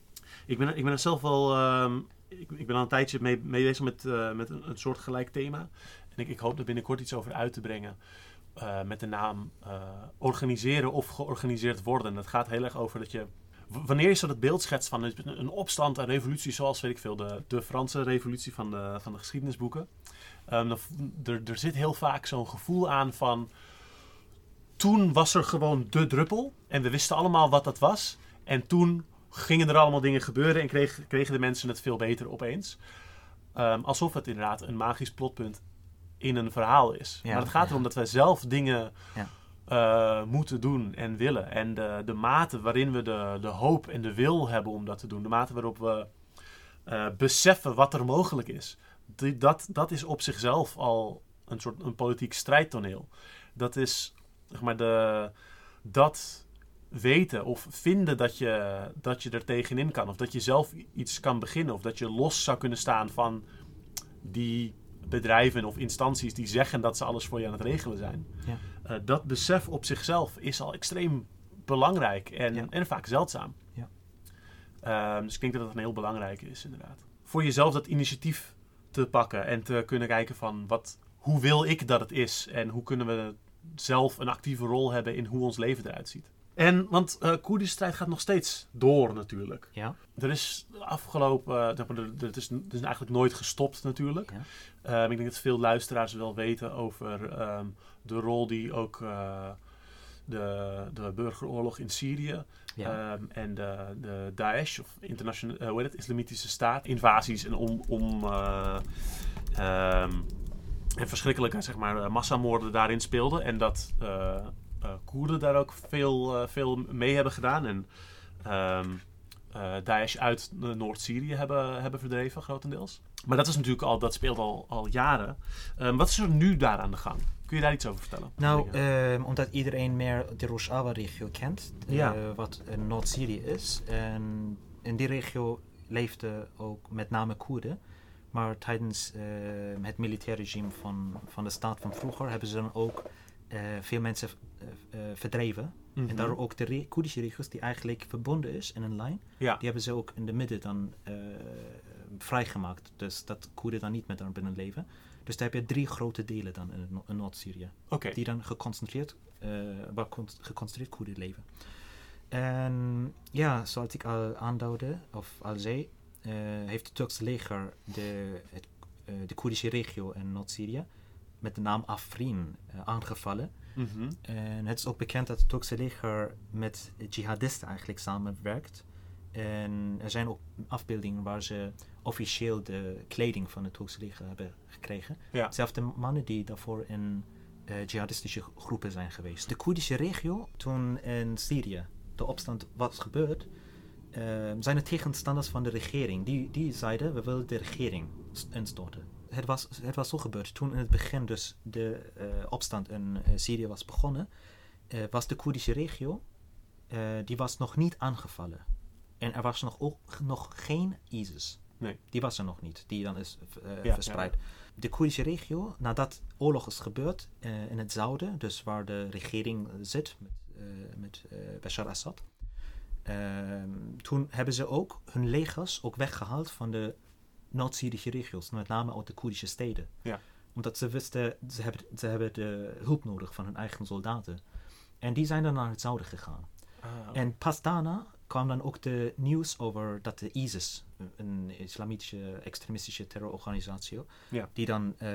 Ik ben, ik ben er zelf wel. ehm, ik, ik ben al een tijdje mee, mee bezig met, met een, een soort gelijk thema. En ik, ik hoop er binnenkort iets over uit te brengen. Eh, met de naam eh, organiseren of georganiseerd worden. Het gaat heel erg over dat je. Wanneer je zo dat beeld schetst van een, opstand, een revolutie, zoals weet ik veel, de, de Franse revolutie van de, van de geschiedenisboeken. ehm, er, er zit heel vaak zo'n gevoel aan van. Toen was er gewoon de druppel. En we wisten allemaal wat dat was. En toen gingen er allemaal dingen gebeuren en kreeg- kregen de mensen het veel beter opeens. Ehm, alsof het inderdaad een magisch plotpunt in een verhaal is. Ja, maar het gaat erom dat wij zelf dingen Ja. eh, moeten doen en willen. En de, de mate waarin we de, de hoop en de wil hebben om dat te doen. De mate waarop we eh, beseffen wat er mogelijk is. Die, dat, dat is op zichzelf al een soort een politiek strijdtoneel. Dat is, zeg maar, de, dat weten of vinden dat je, dat je er tegenin kan. Of dat je zelf iets kan beginnen. Of dat je los zou kunnen staan van die bedrijven of instanties die zeggen dat ze alles voor je aan het regelen zijn. Ja. Eh, dat besef op zichzelf is al extreem belangrijk en, Ja. en vaak zeldzaam. Ja. Ehm, dus ik denk dat dat een heel belangrijke is, inderdaad. Voor jezelf dat initiatief te pakken en te kunnen kijken van wat, hoe wil ik dat het is en hoe kunnen we zelf een actieve rol hebben in hoe ons leven eruit ziet. En, want eh Koerdische strijd gaat nog steeds door natuurlijk. Ja, Er is afgelopen, er, het, is, het is eigenlijk nooit gestopt natuurlijk. Ja. Ehm, ik denk dat veel luisteraars wel weten over ehm, de rol die ook eh, de, de burgeroorlog in Syrië ja. ehm, en de, de Daesh, of internationale, hoe heet het, Islamitische Staat, invasies en om, om en verschrikkelijke zeg maar, massamoorden daarin speelden. En dat Koerden daar ook veel, eh, veel mee hebben gedaan. En ehm eh, Daesh uit eh, Noord-Syrië hebben, hebben verdreven, grotendeels. Maar dat is natuurlijk al, dat speelt al, al jaren. Ehm, wat is er nu daar aan de gang? Kun je daar iets over vertellen? Nou, ehm, omdat iedereen meer de Rojava-regio kent, eh, wat Noord-Syrië is. En in die regio leefden ook met name Koerden. Maar tijdens het militaire regime van, van de staat van vroeger hebben ze dan ook eh, veel mensen eh, eh, verdreven. Mhm. En daardoor ook de re- Koerdische regio's die eigenlijk verbonden is in een lijn. ja. Die hebben ze ook in de midden dan eh, vrijgemaakt. Dus dat Koerden dan niet meer binnen leven. Dus daar heb je drie grote delen dan in, No- in Noord-Syrië. Oké. Die dan geconcentreerd, eh waar con- geconcentreerd Koerden leven. En ja, zoals ik al aanduidde, of al zei, eh, heeft het Turkse leger de, het, eh, de Koerdische regio in Noord-Syrië met de naam Afrin eh, aangevallen. Mhm. En het is ook bekend dat het Turkse leger met jihadisten eigenlijk samenwerkt. En er zijn ook afbeeldingen waar ze officieel de kleding van het Turkse leger hebben gekregen. Ja. Zelfs de mannen die daarvoor in eh, jihadistische groepen zijn geweest. De Koerdische regio, toen in Syrië de opstand was gebeurd, eh, zijn de tegenstanders van de regering. Die, die zeiden, we willen de regering instorten. Het was, het was zo gebeurd. Toen in het begin dus de eh, opstand in eh, Syrië was begonnen, eh, was de Koerdische regio, die was nog niet aangevallen. En er was nog, ook, nog geen ISIS. Nee. Die was er nog niet, die dan is ja, verspreid. De Koerdische regio, nadat oorlog is gebeurd in het zuiden, dus waar de regering zit met, met Bashar Assad, ehm, toen hebben ze ook hun legers ook weggehaald van de Noord-Syrische regio's, met name uit de Koerdische steden. Ja. Omdat ze wisten, ze hebben, ze hebben de hulp nodig van hun eigen soldaten. En die zijn dan naar het zuiden gegaan. Ah, En pas daarna kwam dan ook de nieuws over dat de ISIS, een islamitische extremistische terrororganisatie, Ja. die dan eh,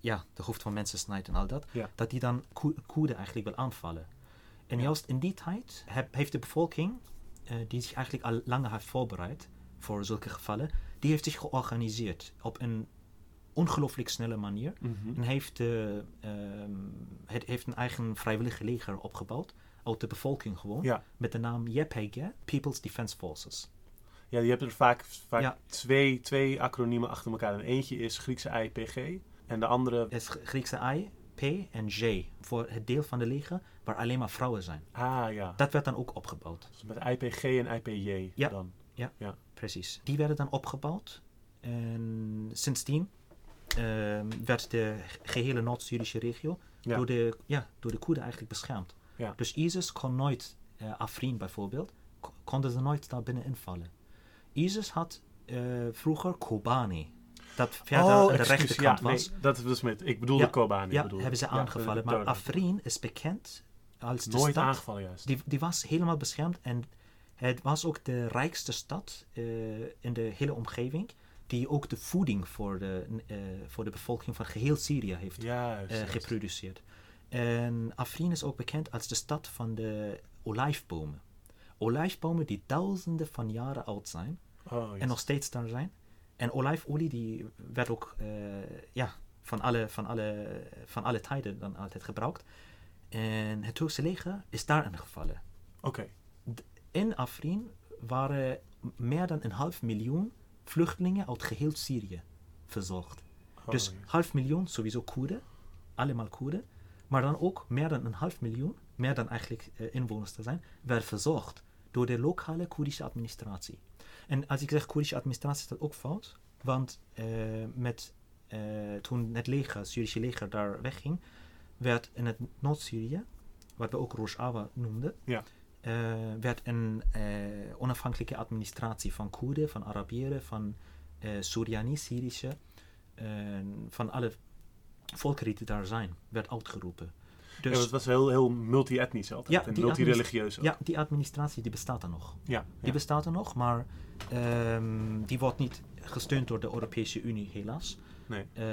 ja, de hoofd van mensen snijdt en al dat, Ja. dat die dan Koe- Koerden eigenlijk wil aanvallen. En Ja. juist in die tijd heb- heeft de bevolking, eh, die zich eigenlijk al langer heeft voorbereid voor zulke gevallen, die heeft zich georganiseerd op een ongelooflijk snelle manier. mhm. En heeft, eh, ehm, het heeft een eigen vrijwillige leger opgebouwd. Uit de bevolking gewoon. Ja. Met de naam YPG, People's Defense Forces. ja, je hebt er vaak, vaak Ja. twee, twee acroniemen achter elkaar. En eentje is Griekse IPG en de andere... Is Griekse I, P en J. Voor het deel van de leger waar alleen maar vrouwen zijn. Ah ja, Dat werd dan ook opgebouwd. dus met IPG en IPJ Ja. dan. Precies. Die werden dan opgebouwd. En sindsdien ehm, werd de gehele Noord-Syrische regio Ja. door, de, ja, door de Koerden eigenlijk beschermd. Ja. Dus ISIS kon nooit, eh, Afrin bijvoorbeeld, ko- konden ze nooit daar binnen invallen. ISIS had eh, vroeger Kobani. Dat verder aan de Oh, excuus, rechterkant ja, nee, was. dat dus met... Ik bedoelde Ja, Kobani. ja, bedoelde. hebben ze aangevallen. de- de- maar de- Afrin is bekend als de Nooit stad. aangevallen juist. Die, die was helemaal beschermd en het was ook de rijkste stad eh, in de hele omgeving. Die ook de voeding voor de, eh, voor de bevolking van geheel Syrië heeft Juist. eh, geproduceerd. En Afrin is ook bekend als de stad van de olijfbomen. Olijfbomen die duizenden van jaren oud zijn Oh, en nog steeds daar zijn. En olijfolie die werd ook ja, van, alle, van, alle, van alle tijden dan altijd gebruikt. En het Turkse leger is daarin gevallen. Oké. In Afrin waren meer dan een half miljoen vluchtelingen uit geheel Syrië verzorgd. Oh, dus ja. half miljoen sowieso Koerden, allemaal Koerden. Maar dan ook meer dan een half miljoen, meer dan eigenlijk eh, inwoners te zijn, werd verzorgd door de lokale Koerdische administratie. En als ik zeg Koerdische administratie is dat ook fout, want eh, met, eh, toen het leger, het Syrische leger daar wegging, werd in het Noord-Syrië, wat we ook Rojava noemden, Ja. Eh, werd een eh, onafhankelijke administratie van Koerden, van Arabieren, van eh Syriani, Syrische, van alle volkeren die daar zijn, werd uitgeroepen. Dus ja, het was heel, heel multi-etnisch altijd. Ja, en multi-religieus ook. ja, die administratie die bestaat er nog. Ja, Die bestaat er nog, maar ehm, die wordt niet gesteund door de Europese Unie, helaas. Nee. Ehm,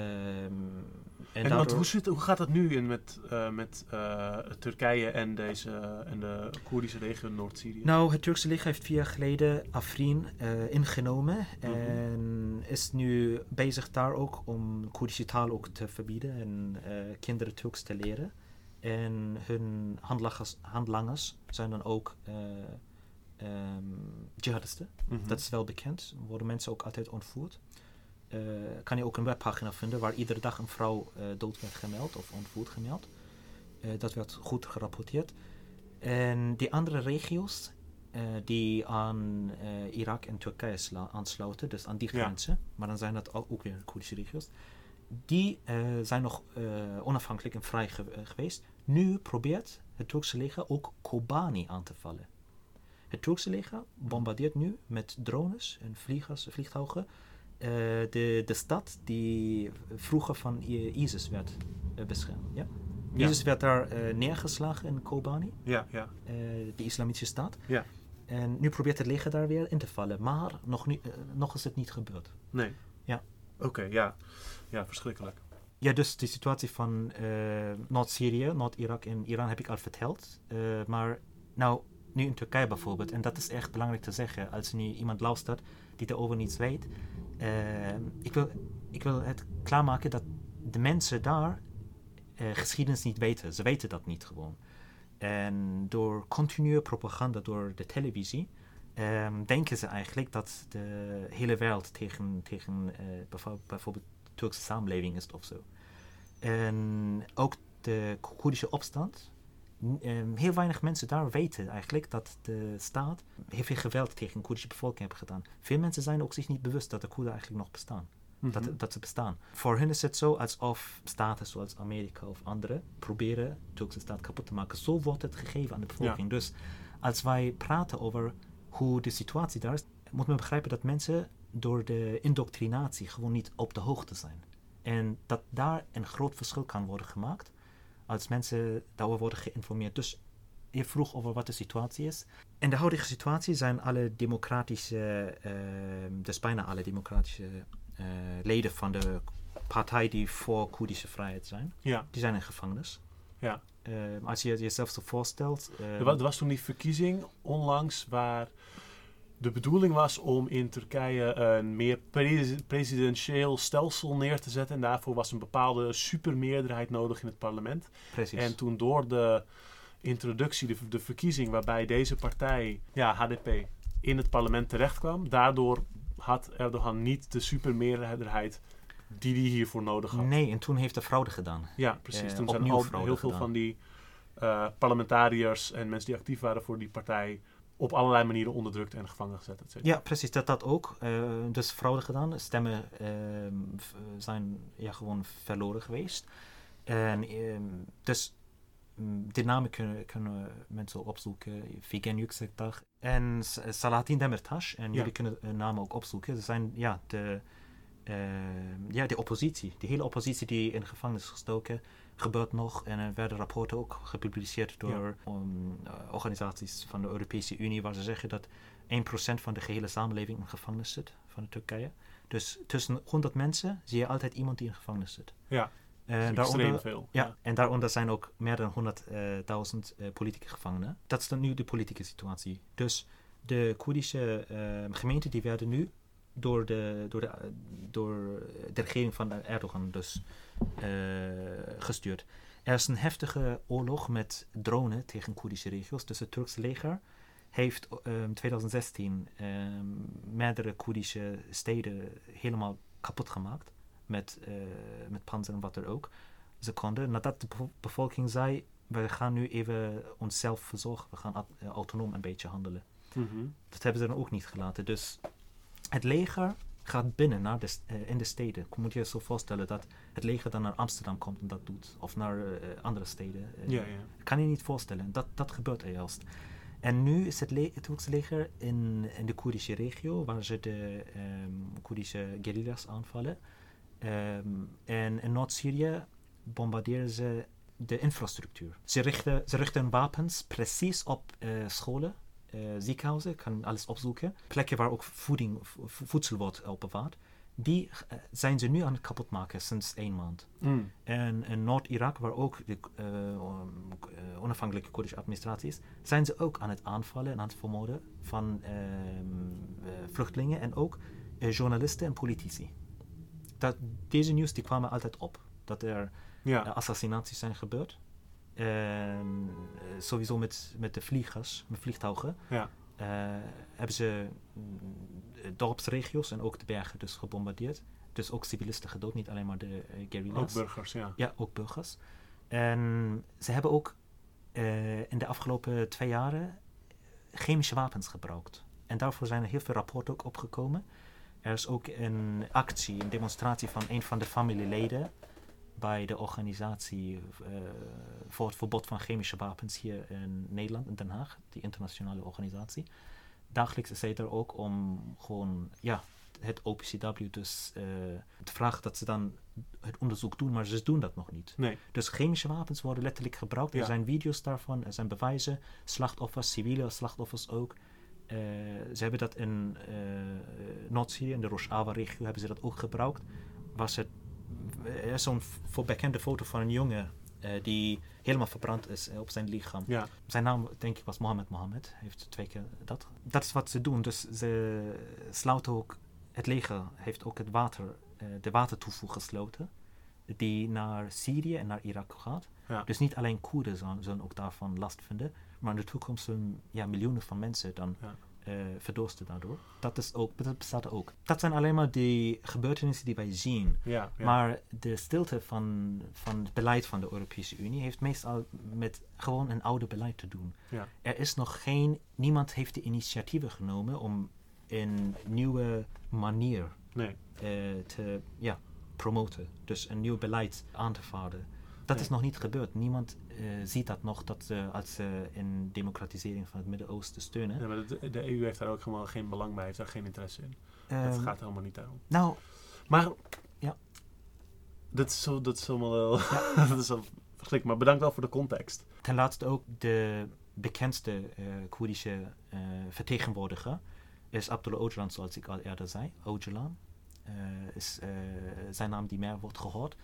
en En daardoor- hoe, zit, hoe gaat dat nu in met, eh, met eh, Turkije en, deze, en de Koerdische regio Noord-Syrië? Nou, het Turkse leger heeft vier jaar geleden Afrin eh, ingenomen Mhm. en is nu bezig daar ook om Koerdische taal ook te verbieden en kinderen Turks te leren. En hun handlangers, handlangers zijn dan ook eh, ehm, jihadisten. Mhm. Dat is wel bekend. Worden mensen ook altijd ontvoerd. Eh, kan je ook een webpagina vinden waar iedere dag een vrouw eh, dood werd gemeld of ontvoerd gemeld. Eh, dat werd goed gerapporteerd. En die andere regio's die aan Irak en Turkije aansluiten, dus aan die Ja. grenzen, maar dan zijn dat ook, weer Koerdische regio's, die zijn nog onafhankelijk en vrij ge- geweest. Nu probeert het Turkse leger ook Kobani aan te vallen. Het Turkse leger bombardeert nu met drones en vliegers, vliegtuigen eh, de, de stad die vroeger van ISIS werd eh, beschermd. Ja? Ja. ISIS werd daar eh, neergeslagen in Kobani, Ja, ja. de islamitische staat. Ja. En nu probeert het leger daar weer in te vallen, maar nog, niet, eh, nog is het niet gebeurd. Nee. Ja. Oké, ja. Ja, verschrikkelijk. Ja, dus de situatie van Noord-Syrië, Noord-Irak en Iran heb ik al verteld. Maar nou, nu in Turkije bijvoorbeeld, en dat is echt belangrijk te zeggen als nu iemand luistert die erover niets weet. Eh, ik, wil, ik wil het klaarmaken dat de mensen daar eh, geschiedenis niet weten. Ze weten dat niet gewoon. En door continue propaganda door de televisie ehm, denken ze eigenlijk dat de hele wereld tegen, tegen eh, bijvoorbeeld, bijvoorbeeld Turkse samenleving is of zo. En ook de Koerdische opstand. Ehm, heel weinig mensen daar weten eigenlijk dat de staat heel veel geweld tegen de Koerdische bevolking heeft gedaan. Veel mensen zijn ook zich niet bewust dat de Koerden eigenlijk nog bestaan Mhm. dat, dat ze bestaan. Voor hen is het zo alsof staten zoals Amerika of andere proberen de Turkse staat kapot te maken. Zo wordt het gegeven aan de bevolking. Dus als wij praten over hoe de situatie daar is, moet men begrijpen dat mensen door de indoctrinatie gewoon niet op de hoogte zijn. En dat daar een groot verschil kan worden gemaakt als mensen daarover worden geïnformeerd. Dus je vroeg over wat de situatie is. In de huidige situatie zijn alle democratische, eh, dus bijna alle democratische eh, leden van de partij die voor Koerdische vrijheid zijn, Ja, die zijn in gevangenis. ja. Eh, als je jezelf zo voorstelt. eh, Er, wa- er was toen die verkiezing onlangs waar de bedoeling was om in Turkije een meer presi- presidentieel stelsel neer te zetten. En daarvoor was een bepaalde supermeerderheid nodig in het parlement. precies. En toen door de introductie, de, de verkiezing waarbij deze partij, ja, HDP, in het parlement terecht kwam, daardoor had Erdogan niet de supermeerderheid die hij hiervoor nodig had. Nee, en toen heeft de fraude gedaan. Ja, precies. Eh, Toen zijn al heel veel gedaan. van die eh, parlementariërs en mensen die actief waren voor die partij op allerlei manieren onderdrukt en gevangen gezet. et. Ja, precies, dat dat ook. Eh, dus fraude gedaan. Stemmen ehm, zijn ja, gewoon verloren geweest. En ehm, dus mm, die namen kunnen, kunnen mensen opzoeken. Figen Yüksekdag en S- Salatin Demirtas. En Ja. jullie kunnen hun namen ook opzoeken. Ze zijn ja, de, ehm, ja, de oppositie. De hele oppositie die in gevangenis is gestoken gebeurt nog. En er werden rapporten ook gepubliceerd door um, eh, organisaties van de Europese Unie, waar ze zeggen dat 1% van de gehele samenleving in gevangenis zit van de Turkije. Dus tussen 100 mensen zie je altijd iemand die in gevangenis zit. Ja, En extreem daaronder, veel. ja, en daaronder zijn ook meer dan 100.000 eh politieke gevangenen. Dat is dan nu de politieke situatie. Dus de Koerdische eh, gemeenten die werden nu door de, door de, eh, door de regering van Erdogan dus eh, gestuurd. Er is een heftige oorlog met dronen tegen Koerdische regio's. Dus het Turkse leger heeft in 2016 ehm, meerdere Koerdische steden helemaal kapot gemaakt. Met, eh met panzer en wat er ook. Ze konden, nadat de bevo- bevolking zei, we gaan nu even onszelf verzorgen. We gaan eh, autonoom een beetje handelen. Mhm. Dat hebben ze dan ook niet gelaten. Dus het leger gaat binnen naar de, eh, in de steden. Je moet je zo voorstellen dat het leger dan naar Amsterdam komt en dat doet. Of naar eh, andere steden. Eh, Ja, ja. kan je niet voorstellen. Dat, dat gebeurt er juist. En nu is het, le het Turkse leger in, in de Koerdische regio, waar ze de ehm Koerdische guerrillas aanvallen. Ehm, en in Noord-Syrië bombarderen ze de infrastructuur. Ze richten, ze richten wapens precies op eh, scholen, eh, ziekenhuizen, kan alles opzoeken. Plekken waar ook voeding, vo- voedsel wordt opbewaard. Die eh, zijn ze nu aan het kapotmaken sinds één maand. Mm. En in Noord-Irak, waar ook de eh, eh, onafhankelijke Koerdische administratie is, zijn ze ook aan het aanvallen en aan het vermoorden van ehm, eh, vluchtelingen en ook eh, journalisten en politici. Dat, deze nieuws die kwamen altijd op, dat er Ja. eh, assassinaties zijn gebeurd. En eh, sowieso met, met de vliegers, met vliegtuigen, Ja. eh, hebben ze mm, de dorpsregio's en ook de bergen dus gebombardeerd. Dus ook civilisten gedood, niet alleen maar de eh, Ook guerrillas. burgers, ja. Ja, ook burgers. En ze hebben ook eh, in de afgelopen twee jaren chemische wapens gebruikt. En daarvoor zijn er heel veel rapporten ook opgekomen. Er is ook een actie, een demonstratie van een van de familieleden bij de organisatie eh, voor het verbod van chemische wapens hier in Nederland, in Den Haag, die internationale organisatie. Dagelijks is zij er ook om gewoon, ja, het OPCW dus te vragen dat ze dan het onderzoek doen, maar ze doen dat nog niet. Nee. Dus chemische wapens worden letterlijk gebruikt. Er zijn video's daarvan, er zijn bewijzen. Slachtoffers, civiele slachtoffers ook. Eh, ze hebben dat in eh Noord-Syrië, in de Rojava-regio, hebben ze dat ook gebruikt. Was het, er is zo'n bekende foto van een jongen eh, die helemaal verbrand is eh, op zijn lichaam. Ja. Zijn naam, denk ik, was Mohammed Mohammed. Hij heeft twee keer dat. Dat is wat ze doen. Dus ze sluiten ook... Het leger heeft ook het water, eh, de watertoevoer gesloten. die naar Syrië en naar Irak gaat. Ja. Dus niet alleen Koerden zullen, zullen ook daarvan last vinden, maar in de toekomst zullen ja, miljoenen van mensen dan Eh, verdorsten daardoor. Dat, is ook, dat bestaat ook. Dat zijn alleen maar die gebeurtenissen die wij zien. Ja, ja. Maar de stilte van, van het beleid van de Europese Unie heeft meestal met gewoon een oude beleid te doen. Ja. Er is nog geen, niemand heeft de initiatieven genomen om een nieuwe manier nee. eh, te ja, promoten. Dus een nieuw beleid aan te vaarden. Dat is nog niet gebeurd. Niemand eh, ziet dat nog dat ze als ze een democratisering van het Midden-Oosten steunen. Ja, maar de, de EU heeft daar ook helemaal geen belang bij, heeft daar geen interesse in. het Ehm, gaat helemaal niet daarom. Nou, Maar, Ja. Dat is, zo, dat is helemaal wel, dat is wel verschrikkelijk. Maar bedankt wel voor de context. ten laatste ook de bekendste eh Koerdische eh, vertegenwoordiger is Abdullah Öcalan, zoals ik al eerder zei. Öcalan eh, is eh, zijn naam die meer wordt gehoord.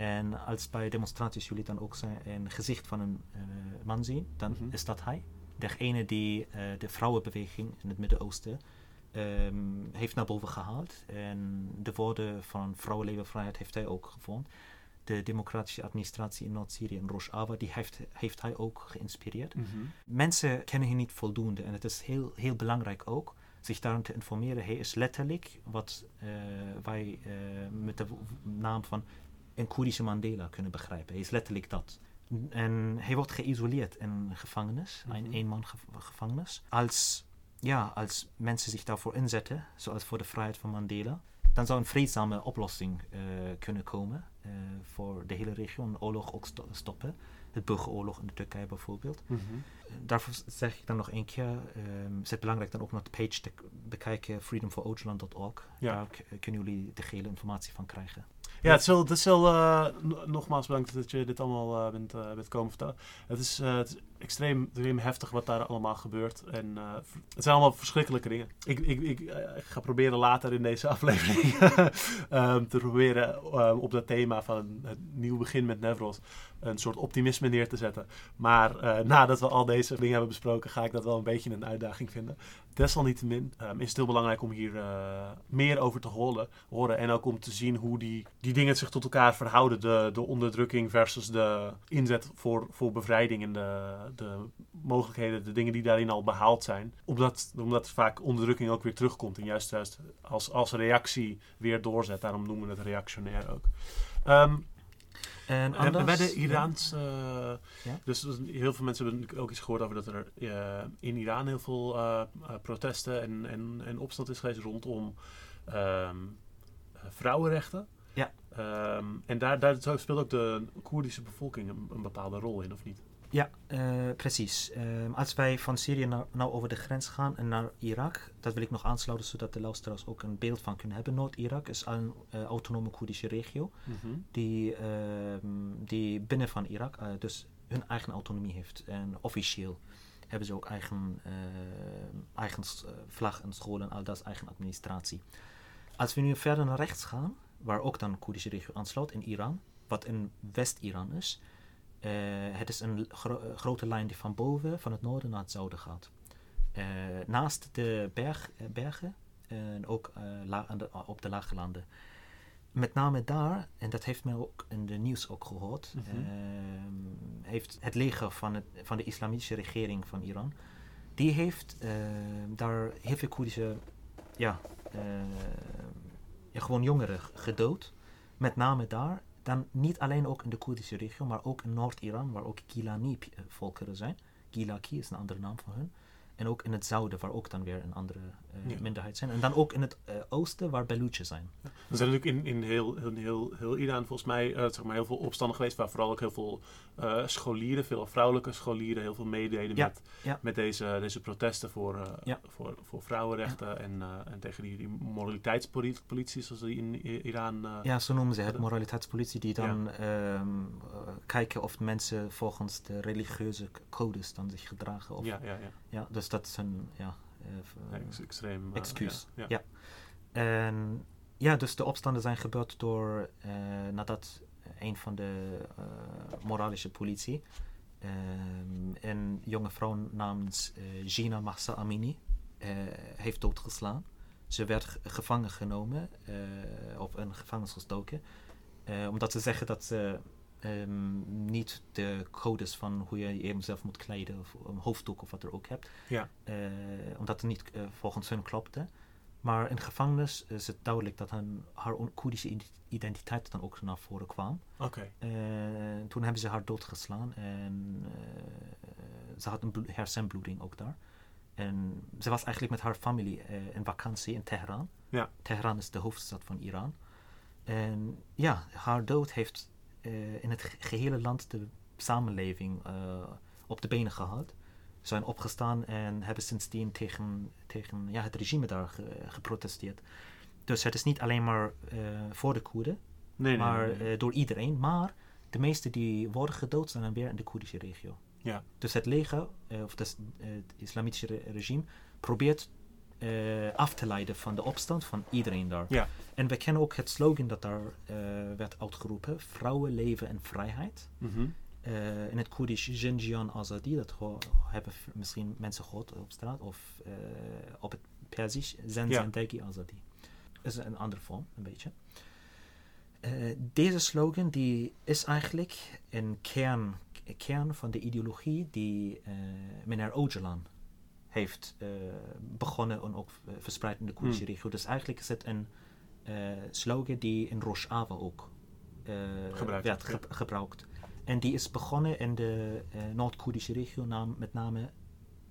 En als bij demonstraties jullie dan ook zijn, een gezicht van een eh, man zien, dan Mhm. is dat hij. Degene die eh, de vrouwenbeweging in het Midden-Oosten ehm, heeft naar boven gehaald. En de woorden van vrouwenlevenvrijheid heeft hij ook gevonden. De democratische administratie in Noord-Syrië en Rojava, die heeft, heeft hij ook geïnspireerd. Mensen kennen hem niet voldoende en het is heel, heel belangrijk ook zich daarom te informeren. Hij is letterlijk wat eh, wij met de naam van een Koerdische Mandela kunnen begrijpen. Hij is letterlijk dat. En hij wordt geïsoleerd in een gevangenis, een Mhm. eenman gevangenis. Als, ja, als mensen zich daarvoor inzetten, zoals voor de vrijheid van Mandela, dan zou een vreedzame oplossing eh, kunnen komen eh, voor de hele regio. Een oorlog ook sto- stoppen. Het burgeroorlog in de Turkije bijvoorbeeld. Daarvoor zeg ik dan nog één keer, ehm, is het belangrijk dan ook nog de page te bekijken, freedomforogeland.org. Ja. Daar kunnen jullie de gehele informatie van krijgen. Ja, het is wel, het is wel no- nogmaals bedankt dat je dit allemaal eh, bent, eh, bent komen vertellen. Het is, eh, het is extreem, heftig wat daar allemaal gebeurt. En eh, het zijn allemaal verschrikkelijke dingen. Ik, ik, ik, eh, ga proberen later in deze aflevering ehm, te proberen op dat thema van het nieuw begin met Nevros een soort optimisme neer te zetten. Maar eh, nadat we al deze dingen hebben besproken, ga ik dat wel een beetje een uitdaging vinden. Desalniettemin ehm, is het heel belangrijk om hier eh, meer over te horen, horen. En ook om te zien hoe die, die dingen zich tot elkaar verhouden. De, de onderdrukking versus de inzet voor, voor bevrijding en de, de mogelijkheden, de dingen die daarin al behaald zijn. Omdat, omdat vaak onderdrukking ook weer terugkomt en juist, juist als, als reactie weer doorzet. Daarom noemen we het reactionair ook. Ehm, En en bij anders- de Iraans. eh, Ja? Dus dus heel veel mensen hebben ook iets gehoord over dat er eh, in Iran heel veel eh, eh, protesten en, en, en opstand is geweest rondom ehm, eh, vrouwenrechten. Ja. Ehm, en daar, daar speelt ook de Koerdische bevolking een, een bepaalde rol in, of niet? Ja, eh, precies. Ehm, als wij van Syrië nou, nou over de grens gaan en naar Irak, dat wil ik nog aansluiten zodat de luisteraars ook een beeld van kunnen hebben. Noord-Irak is al een eh, autonome Koerdische regio die, ehm, die binnen van Irak eh, dus hun eigen autonomie heeft. En officieel hebben ze ook eigen, eh, eigen vlag en scholen en al dat eigen administratie. Als we nu verder naar rechts gaan, waar ook dan de Koerdische regio aansluit in Iran, wat in West-Iran is, eh, het is een gro- eh, grote lijn die van boven, van het noorden naar het zuiden gaat. Eh, naast de berg, bergen en ook de- op de lage landen. Met name daar, en dat heeft men ook in de nieuws ook gehoord, Mhm. ehm, heeft het leger van, het, van de islamitische regering van Iran, die heeft ehm, daar heel veel Koerdische, ja, ehm, ja, gewoon jongeren gedood. Met name daar. Dan niet alleen ook in de Koerdische regio, maar ook in Noord-Iran, waar ook Gilani-volkeren zijn. Gilaki is een andere naam van hun. En ook in het zuiden, waar ook dan weer een andere eh, Ja. minderheid zijn. En dan ook in het eh, oosten, waar Baluchen zijn. Er zijn natuurlijk in, in heel, heel, heel, heel Iran volgens mij eh, zeg maar heel veel opstanden geweest, waar vooral ook heel veel scholieren, veel vrouwelijke scholieren, heel veel meededen Ja, met, met deze, deze protesten voor, voor, voor vrouwenrechten en, en tegen die, die moraliteitspolitie, zoals die in Iran. Ja, zo noemen ze het, moraliteitspolitie, die dan ehm, eh, kijken of mensen volgens de religieuze codes dan zich gedragen. Of, ja, ja, ja. ja, dus dat is een ja, ex- extreem. eh, excuus. ja, Ja. En ja, dus de opstanden zijn gebeurd door eh, nadat een van de moralische politie ehm, een jonge vrouw namens Gina Mahsa Amini heeft doodgeslaan. Ze werd gevangen genomen, of in gevangenis gestoken. Omdat ze zeggen dat ze ehm, niet de codes van hoe je jezelf moet kleden of een hoofddoek of wat er ook hebt. Ja. Eh, omdat het niet eh, volgens hun klopte. Maar in de gevangenis is het duidelijk dat hun, haar Koerdische ide- identiteit dan ook naar voren kwam. Oké. Eh, toen hebben ze haar doodgeslaan en ze had een bloed- hersenbloeding ook daar. En ze was eigenlijk met haar familie in vakantie in Teheran. Ja. Teheran is de hoofdstad van Iran. En ja, haar dood heeft eh, in het ge- gehele land de samenleving eh, op de benen gehaald. Ze zijn opgestaan en hebben sindsdien tegen, tegen ja, het regime daar ge- geprotesteerd. Dus het is niet alleen maar eh, voor de Koerden, Nee, maar nee, nee. door iedereen. Maar de meeste die worden gedood zijn dan weer in de Koerdische regio. Ja. Dus het leger, of het islamitische re- regime, probeert eh, af te leiden van de opstand van iedereen daar. Ja. En we kennen ook het slogan dat daar eh, werd uitgeroepen: vrouwen, leven en vrijheid. Mhm. Eh, in het Koerdisch Jinjian Azadi, dat hebben misschien mensen gehoord op straat, of op het Persisch Zenzendegi Azadi. Dat is een andere vorm, een beetje. Deze slogan die is eigenlijk een kern, kern van de ideologie die meneer Öcalan heeft eh, begonnen en ook eh, verspreid in de Koerdische Hmm. regio. Dus eigenlijk is het een eh, slogan die in Rojava ook Gebruikt werd gebruikt. En die is begonnen in de Noord-Koerdische regio, naam- met name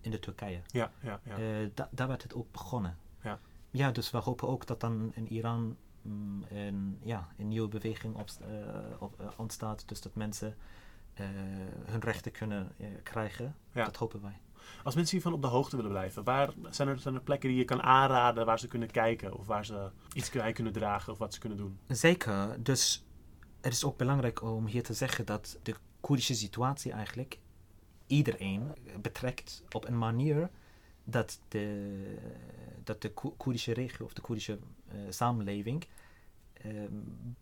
in de Turkije. Ja, ja, ja. Da- daar werd het ook begonnen. Ja. ja, dus we hopen ook dat dan in Iran mm, een, ja, een nieuwe beweging op, op, ontstaat. Dus dat mensen hun rechten kunnen krijgen. Ja. Dat hopen wij. Als mensen hiervan op de hoogte willen blijven, waar zijn er, plekken die je kan aanraden waar ze kunnen kijken? Of waar ze iets bij kunnen dragen of wat ze kunnen doen? Zeker. Dus het is ook belangrijk om hier te zeggen dat de Koerdische situatie eigenlijk iedereen betrekt op een manier dat de, dat de Ko- Koerdische regio of de Koerdische eh, samenleving eh,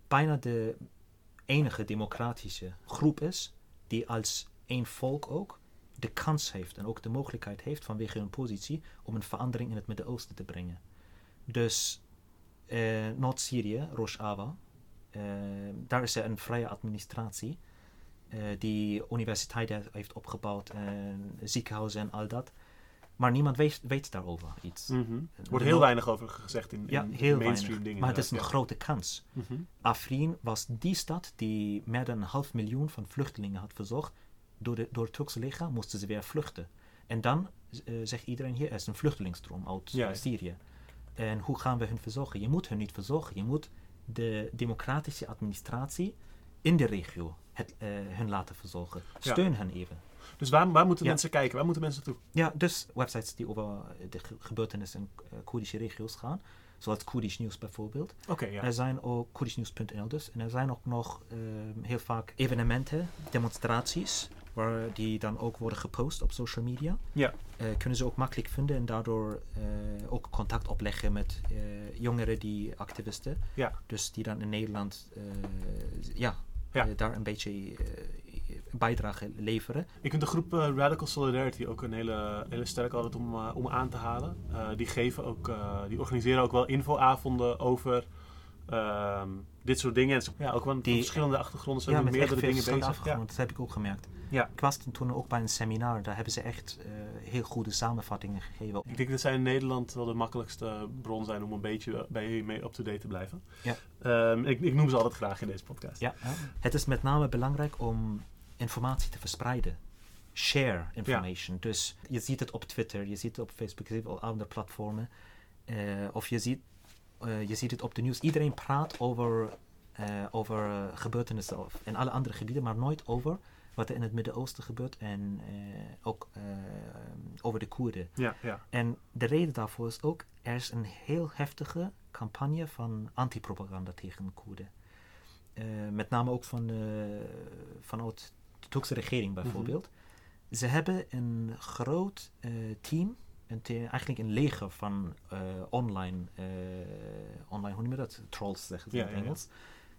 bijna de enige democratische groep is die als één volk ook de kans heeft en ook de mogelijkheid heeft vanwege hun positie om een verandering in het Midden-Oosten te brengen. Dus eh, Noord-Syrië, Rojava, eh, daar is er een vrije administratie eh, die universiteiten heeft opgebouwd en ziekenhuizen en al dat. Maar niemand weet, weet daarover iets. Mhm. Er wordt heel weinig over gezegd in, in Ja, in heel mainstream weinig. dingen. Maar het is een grote kans. Mhm. Afrin was die stad die meer dan een half miljoen van vluchtelingen had verzorgd. Door, de, door het Turkse leger moesten ze weer vluchten. En dan eh, zegt iedereen hier, er is een vluchtelingsstroom uit Ja, eh. Syrië. En hoe gaan we hun verzorgen? Je moet hun niet verzorgen. Je moet de democratische administratie in de regio het, eh, hun laten verzorgen. Ja. Steun hen even. Dus waar, waar moeten Ja. mensen kijken? Waar moeten mensen naartoe? Ja, dus websites die over de ge- gebeurtenissen in Koerdische regio's gaan. Zoals Koerdisch Nieuws bijvoorbeeld. Oké, ja. Er zijn ook koerdischnieuws.nl dus. En er zijn ook nog ehm, heel vaak evenementen, demonstraties, waar die dan ook worden gepost op social media. Ja. Eh, kunnen ze ook makkelijk vinden en daardoor eh, ook contact opleggen met eh, jongeren die activisten. Ja. Dus die dan in Nederland ja, Ja. daar een beetje bijdrage leveren. Je kunt de groep Radical Solidarity ook een hele, hele sterk altijd om, om aan te halen. Die geven ook, die organiseren ook wel infoavonden over ehm, dit soort dingen. En ja, ook wel Die- van verschillende achtergronden zijn ja, met meerdere dingen bezig. Ja. Dat heb ik ook gemerkt. Ja. Ik was toen ook bij een seminar, daar hebben ze echt eh, heel goede samenvattingen gegeven. Ik denk dat zij in Nederland wel de makkelijkste bron zijn om een beetje bij je mee up-to-date te blijven. Ja. Ehm, ik, ik noem ze altijd graag in deze podcast. Ja, het is met name belangrijk om informatie te verspreiden. Share information. Dus je ziet het op Twitter, je ziet het op Facebook, je ziet het op andere platformen. Eh, of je ziet, eh, je ziet het op de nieuws. Iedereen praat over, over gebeurtenissen in alle andere gebieden, maar nooit over wat er in het Midden-Oosten gebeurt en eh, ook eh, over de Koerden. Ja, ja. En de reden daarvoor is ook, er is een heel heftige campagne van antipropaganda tegen de Koerden. Eh, met name ook van, vanuit de Turkse regering bijvoorbeeld. Ze hebben een groot team, een eigenlijk een leger van online, online, hoe noem je dat? Trolls zeggen ze Ja, in het ja, ja. Engels.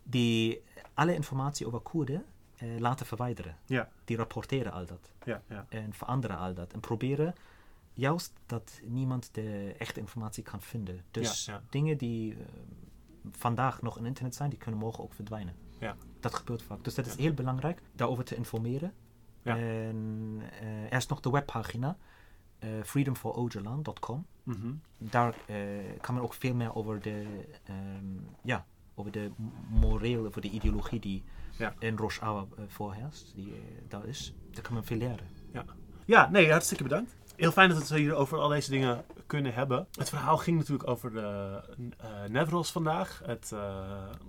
Die alle informatie over Koerden eh, laten verwijderen. Ja. Die rapporteren al dat Ja, ja. en veranderen al dat. En proberen juist dat niemand de echte informatie kan vinden. Dus dingen die eh, vandaag nog in internet zijn, die kunnen morgen ook verdwijnen. Ja. Dat gebeurt vaak. Dus dat is heel belangrijk daarover te informeren. Ja. En eh, er is nog de webpagina eh freedomforogeland.com. Mhm. Daar kan men ook veel meer over de, ehm, ja, over de m- morele, over de ideologie die Ja. in Rojava eh, voorheerst, die eh, daar is. Daar kan men veel leren. Ja, nee, hartstikke bedankt. Heel fijn dat we het hier over al deze dingen kunnen hebben. Het verhaal ging natuurlijk over de eh Nevros vandaag, het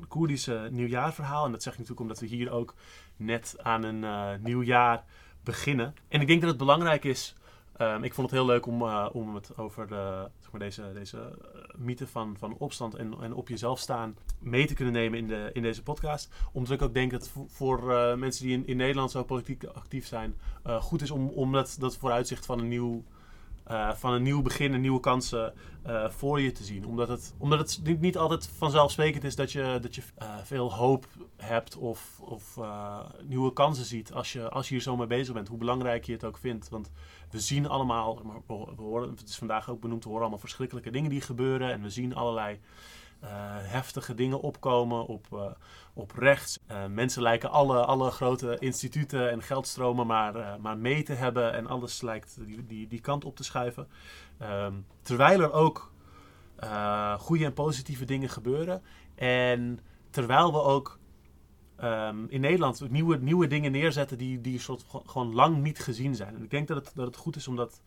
Koerdische nieuwjaarverhaal. En dat zeg ik natuurlijk omdat we hier ook net aan een eh nieuw jaar beginnen. En ik denk dat het belangrijk is. ehm, ik vond het heel leuk om, om het over de, zeg maar deze, deze eh, mythe van, van opstand en, en op jezelf staan mee te kunnen nemen in, de, in deze podcast. Omdat ik ook denk dat voor, voor eh, mensen die in, in Nederland zo politiek actief zijn, eh, goed is om, om dat, dat vooruitzicht van een nieuw, van een nieuw begin en nieuwe kansen voor je te zien. Omdat het, omdat het niet, niet altijd vanzelfsprekend is dat je, dat je veel hoop hebt of, of nieuwe kansen ziet als je, als je hier zo mee bezig bent. Hoe belangrijk je het ook vindt. Want we zien allemaal, we horen, het is vandaag ook benoemd, we horen allemaal verschrikkelijke dingen die gebeuren. En we zien allerlei eh, heftige dingen opkomen op, eh, op rechts. Eh, mensen lijken alle, alle grote instituten en geldstromen maar, maar mee te hebben. En alles lijkt die, die, die kant op te schuiven. Ehm, terwijl er ook goede en positieve dingen gebeuren. En terwijl we ook ehm, in Nederland nieuwe, nieuwe dingen neerzetten die, die soort gewoon lang niet gezien zijn. En ik denk dat het, dat het goed is om dat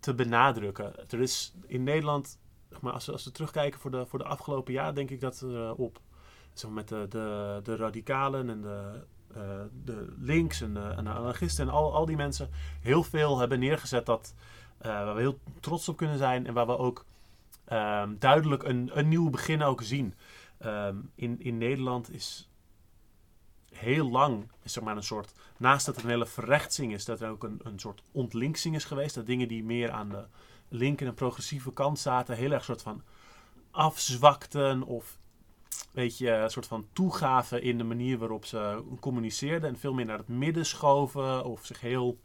te benadrukken. Er is in Nederland, maar, als, we, als we terugkijken voor de, voor de afgelopen jaar, denk ik dat er op met de, de, de radicalen en de, eh, de links en de, en de anarchisten en al, al die mensen heel veel hebben neergezet dat, eh, waar we heel trots op kunnen zijn en waar we ook ehm, duidelijk een, een nieuw begin ook zien. Ehm, in, in Nederland is heel lang, is zeg maar een soort, naast dat het een hele verrechtsing is, dat er ook een, een soort ontlinksing is geweest. Dat dingen die meer aan de linker en progressieve kant zaten, heel erg soort van afzwakten of weet je, een soort van toegaven in de manier waarop ze communiceerden en veel meer naar het midden schoven of zich heel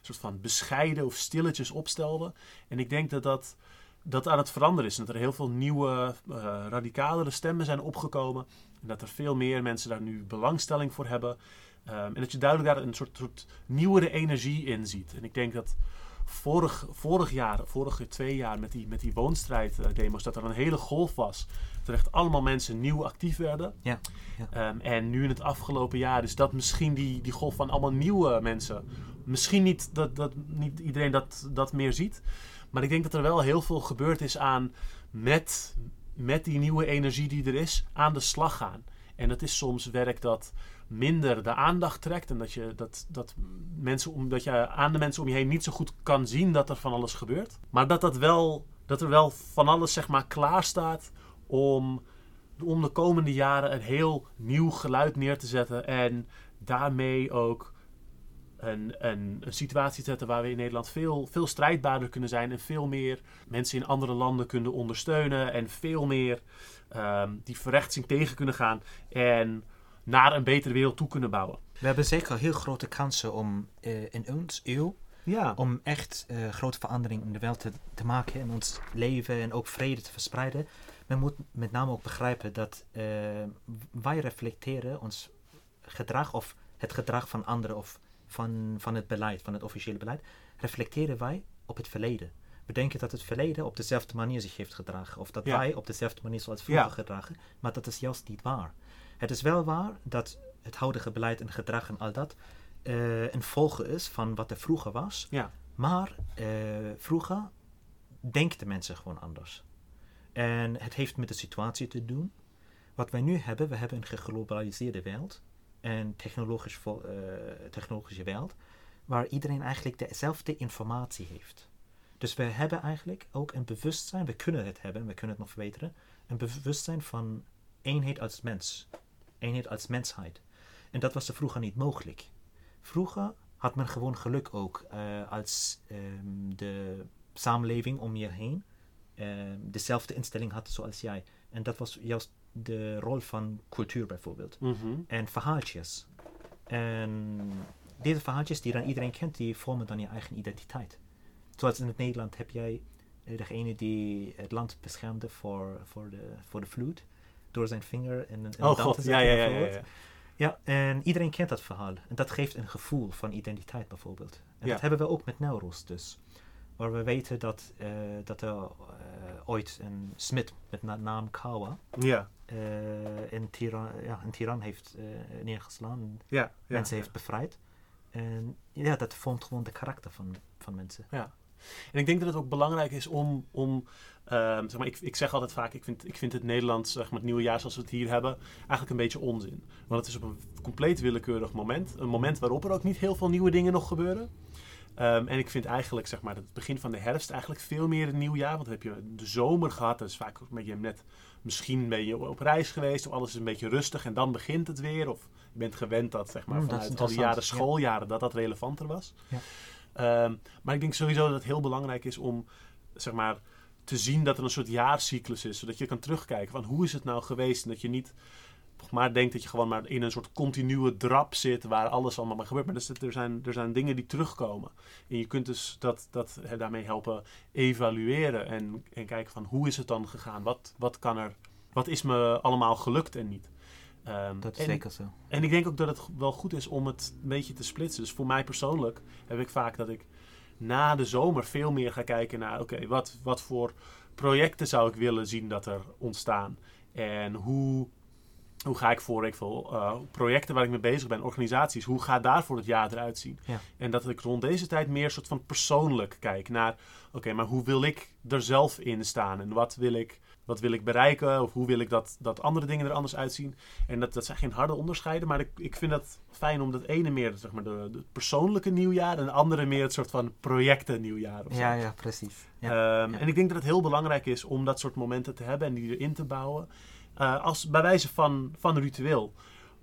soort van bescheiden of stilletjes opstelden. En ik denk dat dat, dat aan het veranderen is dat er heel veel nieuwe, eh radicalere stemmen zijn opgekomen en dat er veel meer mensen daar nu belangstelling voor hebben. Ehm, en dat je duidelijk daar een soort, soort nieuwere energie in ziet. En ik denk dat vorig, vorig jaar, vorige twee jaar met die, met die woonstrijddemo's, dat er een hele golf was. Dat er echt allemaal mensen nieuw actief werden. Ja, ja. Ehm, en nu in het afgelopen jaar is dat misschien die, die golf van allemaal nieuwe mensen. Misschien niet dat, dat niet iedereen dat, dat meer ziet. Maar ik denk dat er wel heel veel gebeurd is aan met, met die nieuwe energie die er is, aan de slag gaan. En dat is soms werk dat minder de aandacht trekt. En dat je, dat, dat mensen om, dat je aan de mensen om je heen niet zo goed kan zien dat er van alles gebeurt. Maar dat, dat, wel, dat er wel van alles zeg maar klaar staat om, om de komende jaren een heel nieuw geluid neer te zetten. En daarmee ook een, een, een situatie te zetten waar we in Nederland veel, veel strijdbaarder kunnen zijn. En veel meer mensen in andere landen kunnen ondersteunen. En veel meer ehm, die verrechtsing tegen kunnen gaan. En naar een betere wereld toe kunnen bouwen. We hebben zeker heel grote kansen om eh, in ons eeuw Ja, om echt eh, grote verandering in de wereld te, te maken in ons leven en ook vrede te verspreiden. Men moet met name ook begrijpen dat eh, wij reflecteren ons gedrag of het gedrag van anderen of van, van het beleid, van het officiële beleid, reflecteren wij op het verleden. We denken dat het verleden op dezelfde manier zich heeft gedragen of dat Ja. wij op dezelfde manier zoals vroeger Ja. gedragen, maar dat is juist niet waar. Het is wel waar dat het huidige beleid en gedrag en al dat eh, een volge is van wat er vroeger was. ja, Maar eh, vroeger denken mensen gewoon anders. En het heeft met de situatie te doen. Wat wij nu hebben, we hebben een geglobaliseerde wereld. En technologisch eh, technologische wereld. Waar iedereen eigenlijk dezelfde informatie heeft. Dus we hebben eigenlijk ook een bewustzijn, we kunnen het hebben, we kunnen het nog verbeteren. Een bewustzijn van eenheid als mens. Eenheid als mensheid. En dat was er vroeger niet mogelijk. Vroeger had men gewoon geluk ook eh, als ehm, de samenleving om je heen ehm, dezelfde instelling had zoals jij. En dat was juist de rol van cultuur bijvoorbeeld. mhm, En verhaaltjes. En deze verhaaltjes die dan iedereen kent, die vormen dan je eigen identiteit. Zoals in het Nederland heb jij eh, degene die het land beschermde voor, voor, de, voor de vloed. door zijn vinger in, in Oh god, te ja, zetten, ja, ja, ja, ja. Ja, en iedereen kent dat verhaal. En dat geeft een gevoel van identiteit bijvoorbeeld. En Ja. dat hebben we ook met Neuros dus. Waar we weten dat, eh, dat er eh, ooit een smid met na- naam Kawa Ja, eh in, Tiran, ja, een tiran heeft neergeslaan. en ja, ja. mensen heeft bevrijd. En ja, dat vormt gewoon de karakter van, van mensen. En ik denk dat het ook belangrijk is om, om ehm, zeg maar, ik, ik zeg altijd vaak, ik vind, ik vind het Nederlands, zeg maar, het nieuwe jaar zoals we het hier hebben, eigenlijk een beetje onzin. Want het is op een compleet willekeurig moment. Een moment waarop er ook niet heel veel nieuwe dingen nog gebeuren. Ehm, en ik vind eigenlijk, zeg maar, het begin van de herfst eigenlijk veel meer een nieuw jaar. Want dan heb je de zomer gehad. Dat is vaak ook een beetje net, misschien ben je op reis geweest. Of alles is een beetje rustig en dan begint het weer. Of je bent gewend dat, zeg maar, Mm, dat vanuit al die jaren ja. schooljaren, dat dat relevanter was. Ja. Ehm, maar ik denk sowieso dat het heel belangrijk is om, zeg maar, te zien dat er een soort jaarcyclus is. Zodat je kan terugkijken van hoe is het nou geweest. En dat je niet maar denkt dat je gewoon maar in een soort continue drap zit waar alles allemaal maar gebeurt. Maar dus, er, zijn, er zijn dingen die terugkomen. En je kunt dus dat, dat, hè, daarmee helpen evalueren en, en kijken van hoe is het dan gegaan? Wat, wat kan er, wat is me allemaal gelukt en niet? Ehm, Dat is en, zeker zo. en ik denk ook dat het wel goed is om het een beetje te splitsen. Dus voor mij persoonlijk heb ik vaak dat ik na de zomer veel meer ga kijken naar... oké, wat, wat voor projecten zou ik willen zien dat er ontstaan? En hoe, hoe ga ik voor ik veel, eh, projecten waar ik mee bezig ben, organisaties... hoe gaat daarvoor het jaar eruit zien? Ja. En dat ik rond deze tijd meer soort van persoonlijk kijk naar... oké, maar hoe wil ik er zelf in staan? En wat wil ik, wat wil ik bereiken? Of hoe wil ik dat, dat andere dingen er anders uitzien? En dat, dat zijn geen harde onderscheiden, maar ik, ik vind het fijn om dat ene meer zeg maar, de, de persoonlijke nieuwjaar en de andere meer het soort van projecten nieuwjaar. Of. Ja, ja, precies. Ja. Ehm, ja. En ik denk dat het heel belangrijk is om dat soort momenten te hebben en die erin te bouwen. Eh, als, bij wijze van, van ritueel.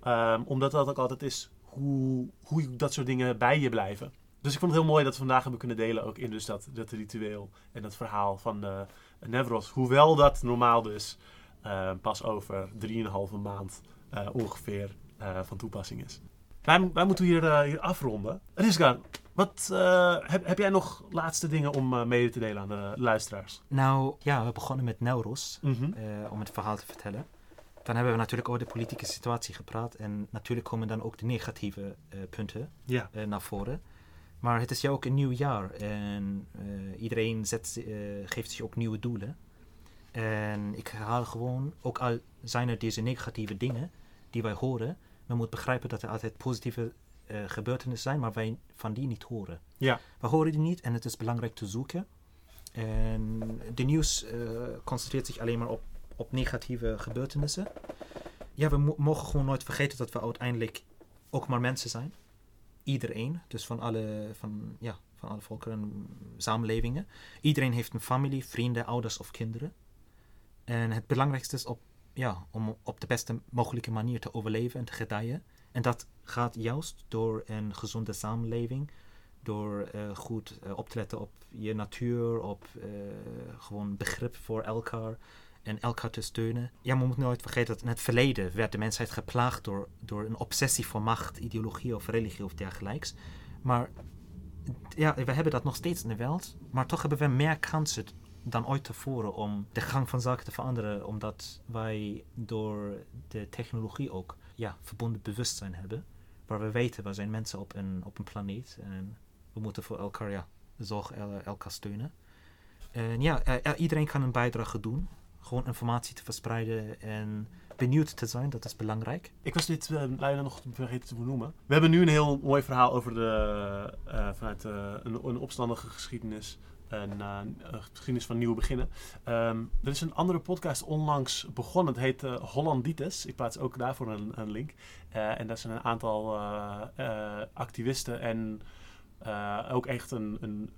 Ehm, omdat dat ook altijd is hoe, hoe dat soort dingen bij je blijven. Dus ik vond het heel mooi dat we vandaag hebben kunnen delen ook in dus dat, dat ritueel en dat verhaal van de Nevros. Hoewel dat normaal dus eh, pas over 3,5 maand ongeveer van toepassing is. Wij, wij moeten hier, hier afronden. Rizka, wat, eh, heb, heb jij nog laatste dingen om eh, mede te delen aan de luisteraars? Nou, ja, we begonnen met Neuros, Mhm. eh, om het verhaal te vertellen. Dan hebben we natuurlijk over de politieke situatie gepraat. En natuurlijk komen dan ook de negatieve punten Ja. naar voren. Maar het is ja ook een nieuw jaar. En iedereen zet, geeft zich ook nieuwe doelen. En ik herhaal gewoon, ook al zijn er deze negatieve dingen die wij horen, we moeten begrijpen dat er altijd positieve eh, gebeurtenissen zijn, maar wij van die niet horen. Ja. We horen die niet en het is belangrijk te zoeken. En de nieuws eh, concentreert zich alleen maar op, op negatieve gebeurtenissen. Ja, we mo- mogen gewoon nooit vergeten dat we uiteindelijk ook maar mensen zijn. Iedereen, dus van alle, van, ja, van alle volkeren en samenlevingen. Iedereen heeft een familie, vrienden, ouders of kinderen. En het belangrijkste is op, ja, om op de beste mogelijke manier te overleven en te gedijen. En dat gaat juist door een gezonde samenleving, door eh, goed eh, op te letten op je natuur, op eh, gewoon begrip voor elkaar en elkaar te steunen. Ja, maar we moeten nooit vergeten dat in het verleden werd de mensheid geplaagd door, door een obsessie voor macht, ideologie of religie of dergelijks. Maar ja, we hebben dat nog steeds in de wereld, maar toch hebben we meer kansen dan ooit tevoren om de gang van zaken te veranderen, omdat wij door de technologie ook ja, verbonden bewustzijn hebben, waar we weten, we zijn mensen op een, op een planeet en we moeten voor elkaar ja, zorgen, el- elkaar steunen. En ja, eh, eh, iedereen kan een bijdrage doen, gewoon informatie te verspreiden en benieuwd te zijn, dat is belangrijk. Ik was dit uh, leider nog vergeten te benoemen. We hebben nu een heel mooi verhaal over de, uh, vanuit een, een opstandige geschiedenis. Een, uh, een geschiedenis van nieuwe beginnen. Um, er is een andere podcast onlangs begonnen. Het heet uh, Hollanditis. Ik plaats ook daarvoor een, een link. Uh, en dat zijn een aantal activisten en ook echt een, een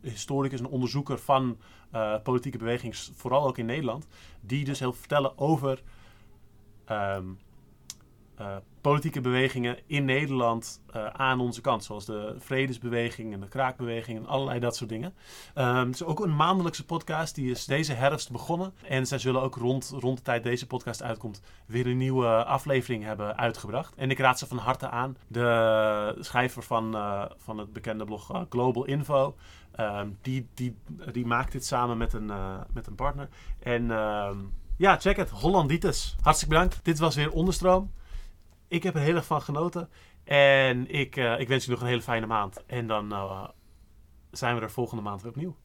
historicus, een onderzoeker van politieke bewegingen, vooral ook in Nederland. Die dus heel vertellen over um, politieke bewegingen in Nederland uh, aan onze kant. Zoals de Vredesbeweging en de Kraakbeweging en allerlei dat soort dingen. Um, het is ook een maandelijkse podcast. Die is deze herfst begonnen. En zij zullen ook rond, rond de tijd deze podcast uitkomt weer een nieuwe aflevering hebben uitgebracht. En ik raad ze van harte aan. De schrijver van, uh, van het bekende blog Global Info. Um, die, die, die maakt dit samen met een, met een partner. En... Um, Ja, check het. Hollanditis. Hartstikke bedankt. Dit was weer Onderstroom. Ik heb er heel erg van genoten. En ik, eh, ik wens je nog een hele fijne maand. En dan eh, zijn we er volgende maand weer opnieuw.